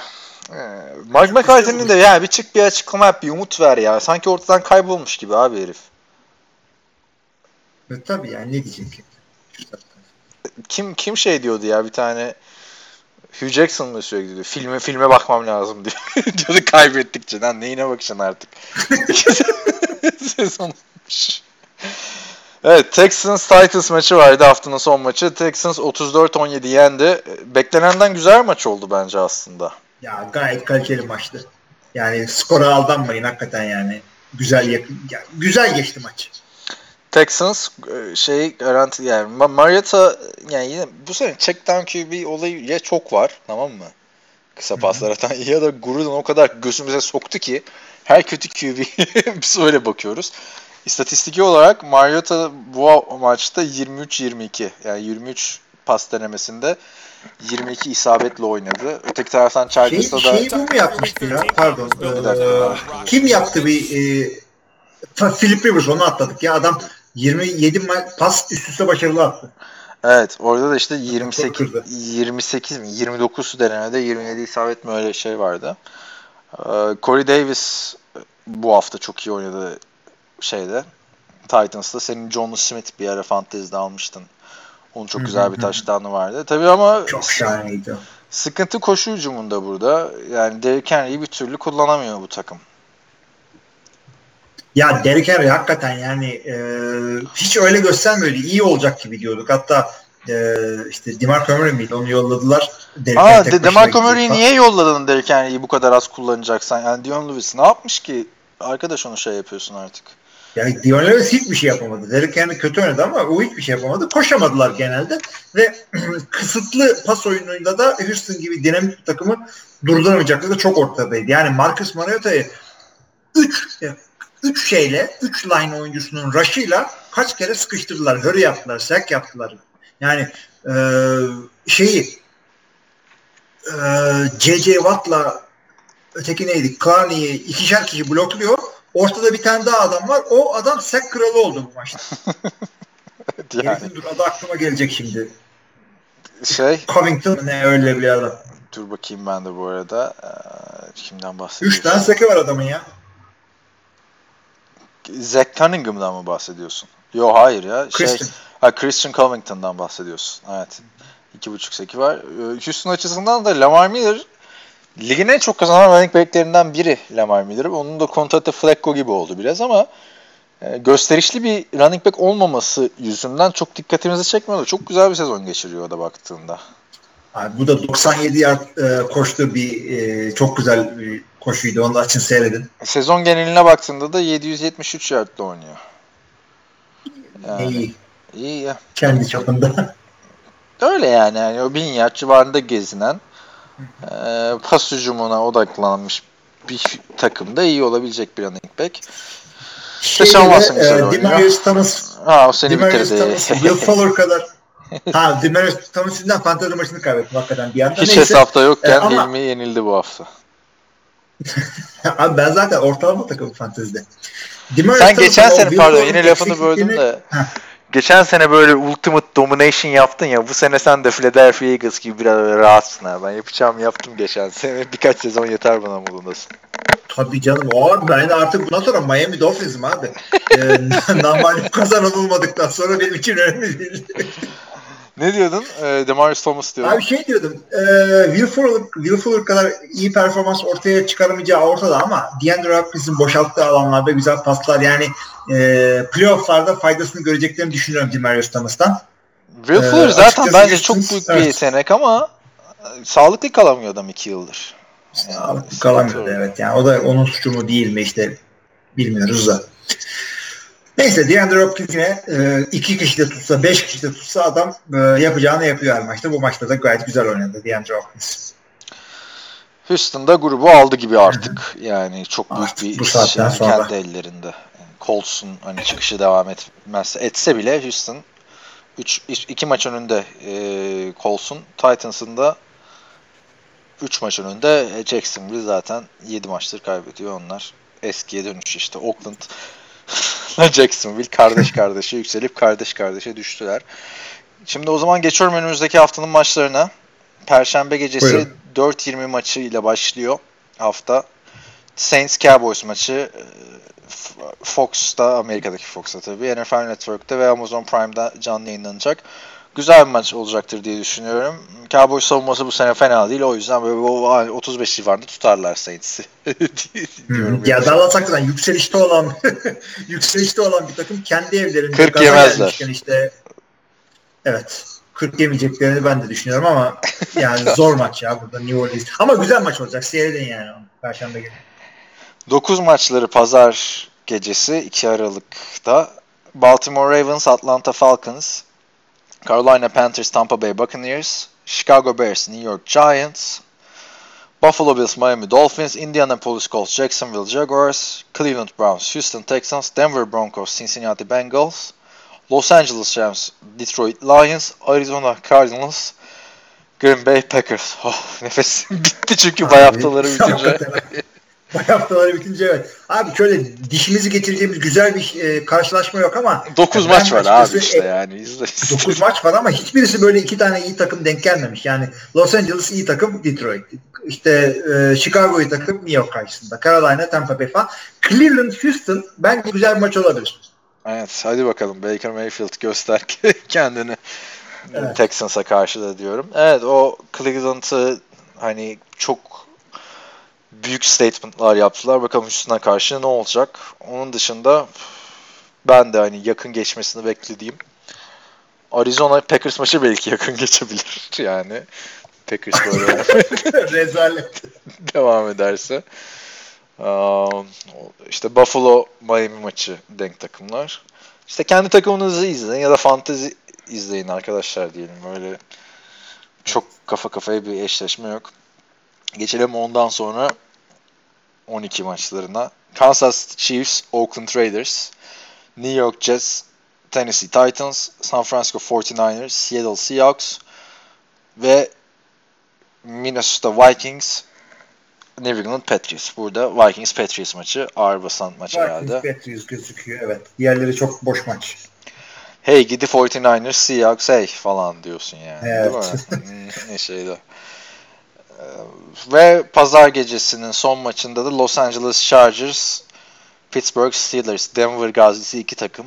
Ee, Mike McCarthy'nin de ya bir çık bir açıklama yap bir umut ver ya. Sanki ortadan kaybolmuş gibi abi herif. E, tabii yani ne diyecek ki? Kim kim şey diyordu ya bir tane Hugh Jackson mı sürekli diyor. Filme filme bakmam lazım diyor. (laughs) diyordu kaybettikçe. Lan neyine bakacaksın artık. (laughs) Sezon olmuş. Evet Texans Titans maçı vardı haftanın son maçı. Texans 34-17 yendi. Beklenenden güzel maç oldu bence aslında. Ya gayet kaliteli maçtı. Yani skora aldanmayın hakikaten yani. Güzel yakın. ya, güzel geçti maç. Texans şey garanti yani Ma- Mariota yani yine bu sene check down QB olayı ya çok var tamam mı? Kısa paslar atan ya da Gruden o kadar gözümüze soktu ki her kötü QB (laughs) biz öyle bakıyoruz. İstatistiki olarak Mariota bu maçta 23-22 yani 23 pas denemesinde 22 isabetle oynadı. Öteki taraftan Şey, Chargers'ta da şeyi bu mu yapmıştı ya? Pardon. Ee, kim yaptı bir e, Philip Rivers onu atladık ya. Adam 27 ma- pas üst üste başarılı attı. Evet orada da işte 28 kırdı. 28 mi 29 denemede 27 isabet mi öyle şey vardı. Ee, Corey Davis bu hafta çok iyi oynadı şeyde. Titans'ta senin John Smith bir ara fantezide almıştın. Onun çok güzel bir touchdown'ı vardı. Tabii ama Çok şahaneydi. sıkıntı koşu hücumunda burada. Yani Derrick Henry'i bir türlü kullanamıyor bu takım. Ya Derrick Henry hakikaten yani e, hiç öyle göstermiyordu. İyi olacak gibi diyorduk. Hatta e, işte DeMarco Murray miydi? Onu yolladılar. Henry Aa, De- DeMarco Murray'i niye yolladın Derrick Henry'i bu kadar az kullanacaksan? Yani Dion Lewis ne yapmış ki? Arkadaş onu şey yapıyorsun artık. Yani Dion Lewis hiçbir şey yapamadı. Derrick Henry kötü oynadı ama o hiçbir şey yapamadı. Koşamadılar genelde ve (clears throat) kısıtlı pas oyunuyla da Houston gibi dinamik bir takımı durduramayacakları da çok ortadaydı. Yani Marcus Mariota'yı 3 3 şeyle 3 line oyuncusunun rush'ıyla kaç kere sıkıştırdılar. Hurry yaptılar, sack yaptılar. Yani e, şeyi e. Watt'la öteki neydi? Clowney'i ikişer kişi blokluyor. Ortada bir tane daha adam var. O adam sack kralı oldu bu maçta. (laughs) yani dur adı aklıma gelecek şimdi. şey Covington ne öyle bir adam. dur bakayım ben de bu arada. Ee, kimden 3 bahsediyorsun? tane sack'ı var adamın ya. Zach Cunningham'dan mı bahsediyorsun? Yo hayır ya. Şey, Christian. ha, Christian Covington'dan bahsediyorsun. Evet. İki buçuk seki var. Ee, Houston açısından da Lamar Miller ligin en çok kazanan running backlerinden biri Lamar Miller. Onun da Contate Flacco gibi oldu biraz ama e, gösterişli bir running back olmaması yüzünden çok dikkatimizi çekmiyordu. Çok güzel bir sezon geçiriyor o da baktığında. Abi bu da 97 yard e, koştu bir e, çok güzel bir koşuydu. Onu da açın seyredin. Sezon geneline baktığında da 773 yardla oynuyor. Yani, İyi. iyi ya. Kendi çapında. Öyle yani. yani o bin yard civarında gezinen e, pas hücumuna odaklanmış bir takımda iyi olabilecek bir running back. Şeyde Sean Watson de, güzel e. Demarius Thomas Ha o seni Demarius bitirdi. Thomas, (laughs) Will Fuller kadar ha Demarius Thomas yüzünden fantezi maçını kaybettim hakikaten bir anda. Hiç Neyse. hesapta yokken E, ama- yenildi bu hafta. (laughs) Abi ben zaten ortalama takım fantezide. Demarius Sen geçen sene pardon yine lafını böldüm de. Geçen sene böyle ultimate domination yaptın ya bu sene sen de Philadelphia Eagles gibi biraz rahatsın ha. Ben yapacağımı yaptım geçen sene. (laughs) Birkaç sezon yeter bana bulundasın. Tabii canım. Abi ben artık bundan sonra Miami Dolphins'im abi. ee, (laughs) Normalde kazanılmadıktan sonra benim için önemli değil. Ne diyordun? Ee, Demarius Thomas diyordun. abi şey diyordum. E, Will, Fuller, Will Fuller kadar iyi performans ortaya çıkaramayacağı ortada ama DeAndre Hopkins'in boşalttığı alanlarda güzel paslar yani e, playofflarda faydasını göreceklerini düşünüyorum Demarius Thomas'tan. Will Fuller zaten bence Houston- çok büyük bir yetenek ama e, sağlıklı kalamıyor adam iki yıldır. Yani, Kalamıyordu sıkıntı evet. Yani o da onun suçu mu değil mi işte bilmiyoruz da. Neyse DeAndre Hopkins yine e, iki kişi de tutsa, beş kişi de tutsa adam e, yapacağını yapıyor her maçta. Bu maçta da gayet güzel oynadı DeAndre Hopkins. Houston'da grubu aldı gibi artık. Yani çok büyük Artık bir saatten şey sonra. kendi ellerinde. Yani Colts'un hani çıkışı devam etmezse etse bile Houston 3 2 maç önünde e, Colts'un Titans'ın da 3 maç önünde E, Jacksonville zaten 7 maçtır kaybediyor onlar. Eskiye dönüş işte Oakland (laughs) Jacksonville kardeş kardeşe yükselip kardeş kardeşe düştüler. Şimdi o zaman geçiyorum önümüzdeki haftanın maçlarına. Perşembe gecesi Buyurun. 4.20 maçı ile başlıyor hafta. Saints Cowboys maçı e, Fox'ta, Amerika'daki Fox'ta tabii, NFL Network'te ve Amazon Prime'da canlı yayınlanacak. Güzel bir maç olacaktır diye düşünüyorum. Cowboys savunması bu sene fena değil. O yüzden böyle o 35 civarında tutarlar Saints'i. (laughs) diyorum. Ya Dallas hakikaten yükselişte olan (laughs) yükselişte olan bir takım kendi evlerinde 40 gaza yemezler. işte evet 40 yemeyeceklerini ben de düşünüyorum ama yani (laughs) zor maç ya burada New Orleans. Ama güzel maç olacak. Seyredin yani onu. Perşembe günü. 9 maçları pazar gecesi 2 Aralık'ta Baltimore Ravens, Atlanta Falcons, Carolina Panthers, Tampa Bay Buccaneers, Chicago Bears, New York Giants, Buffalo Bills, Miami Dolphins, Indianapolis Colts, Jacksonville Jaguars, Cleveland Browns, Houston Texans, Denver Broncos, Cincinnati Bengals, Los Angeles Rams, Detroit Lions, Arizona Cardinals, Green Bay Packers. Oh, nefesim (laughs) bitti çünkü bay haftaları bitince. (laughs) (laughs) haftaları bitince evet. Abi şöyle dişimizi getireceğimiz güzel bir e, karşılaşma yok ama 9 maç var abi işte yani. İzle, 9 maç var ama hiçbirisi böyle iki tane iyi takım denk gelmemiş. Yani Los Angeles iyi takım Detroit. İşte e, Chicago iyi takım New York karşısında. Carolina, Tampa Bay falan. Cleveland, Houston bence güzel bir maç olabilir. Evet hadi bakalım Baker Mayfield göster (laughs) kendini. Evet. Texans'a karşı da diyorum. Evet o Cleveland'ı hani çok büyük statementlar yaptılar. Bakalım üstüne karşı ne olacak. Onun dışında ben de hani yakın geçmesini beklediğim Arizona Packers maçı belki yakın geçebilir (laughs) yani. Packers böyle (laughs) rezalet devam ederse. işte Buffalo Miami maçı denk takımlar. İşte kendi takımınızı izleyin ya da fantezi izleyin arkadaşlar diyelim. Böyle çok kafa kafaya bir eşleşme yok. Geçelim ondan sonra 12 maçlarına. Kansas Chiefs, Oakland Raiders, New York Jets, Tennessee Titans, San Francisco 49ers, Seattle Seahawks ve Minnesota Vikings, New England Patriots. Burada Vikings Patriots maçı ağır basan maç Vikings, herhalde. Patriots gözüküyor evet. Diğerleri çok boş maç. Hey gidi 49ers Seahawks hey falan diyorsun yani. Evet. Değil mi? (laughs) ne şeydi. Ve pazar gecesinin son maçında da Los Angeles Chargers Pittsburgh Steelers Denver Gazisi iki takım.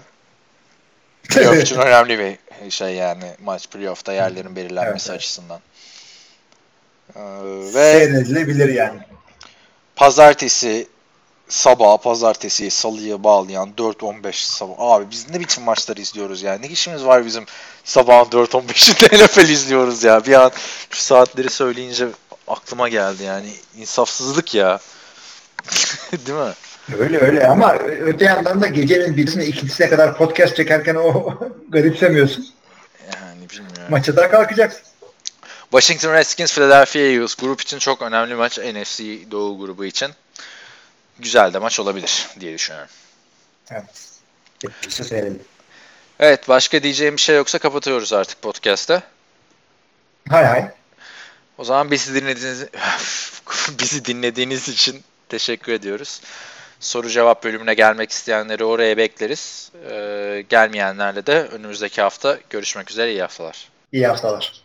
Playoff için (laughs) önemli bir şey yani maç playoff'ta yerlerin belirlenmesi evet, açısından. Ee, ve Seyredilebilir yani. Pazartesi sabah pazartesi salıya bağlayan 4-15 sabah. Abi biz ne biçim maçlar izliyoruz yani. Ne işimiz var bizim sabahın 4-15'inde NFL izliyoruz ya. Bir an şu saatleri söyleyince aklıma geldi yani. insafsızlık ya. (laughs) Değil mi? Öyle öyle ama öte yandan da gecenin birisine ikincisine kadar podcast çekerken o (laughs) garipsemiyorsun. Yani bilmiyorum. Maça da kalkacaksın. Washington Redskins, Philadelphia Eagles grup için çok önemli maç NFC Doğu grubu için. Güzel de maç olabilir diye düşünüyorum. Evet. Seyredelim. Evet başka diyeceğim bir şey yoksa kapatıyoruz artık podcast'te. Hay hay. O zaman bizi dinlediğiniz (laughs) bizi dinlediğiniz için teşekkür ediyoruz. Soru cevap bölümüne gelmek isteyenleri oraya bekleriz. Ee, gelmeyenlerle de önümüzdeki hafta görüşmek üzere. İyi haftalar. İyi haftalar.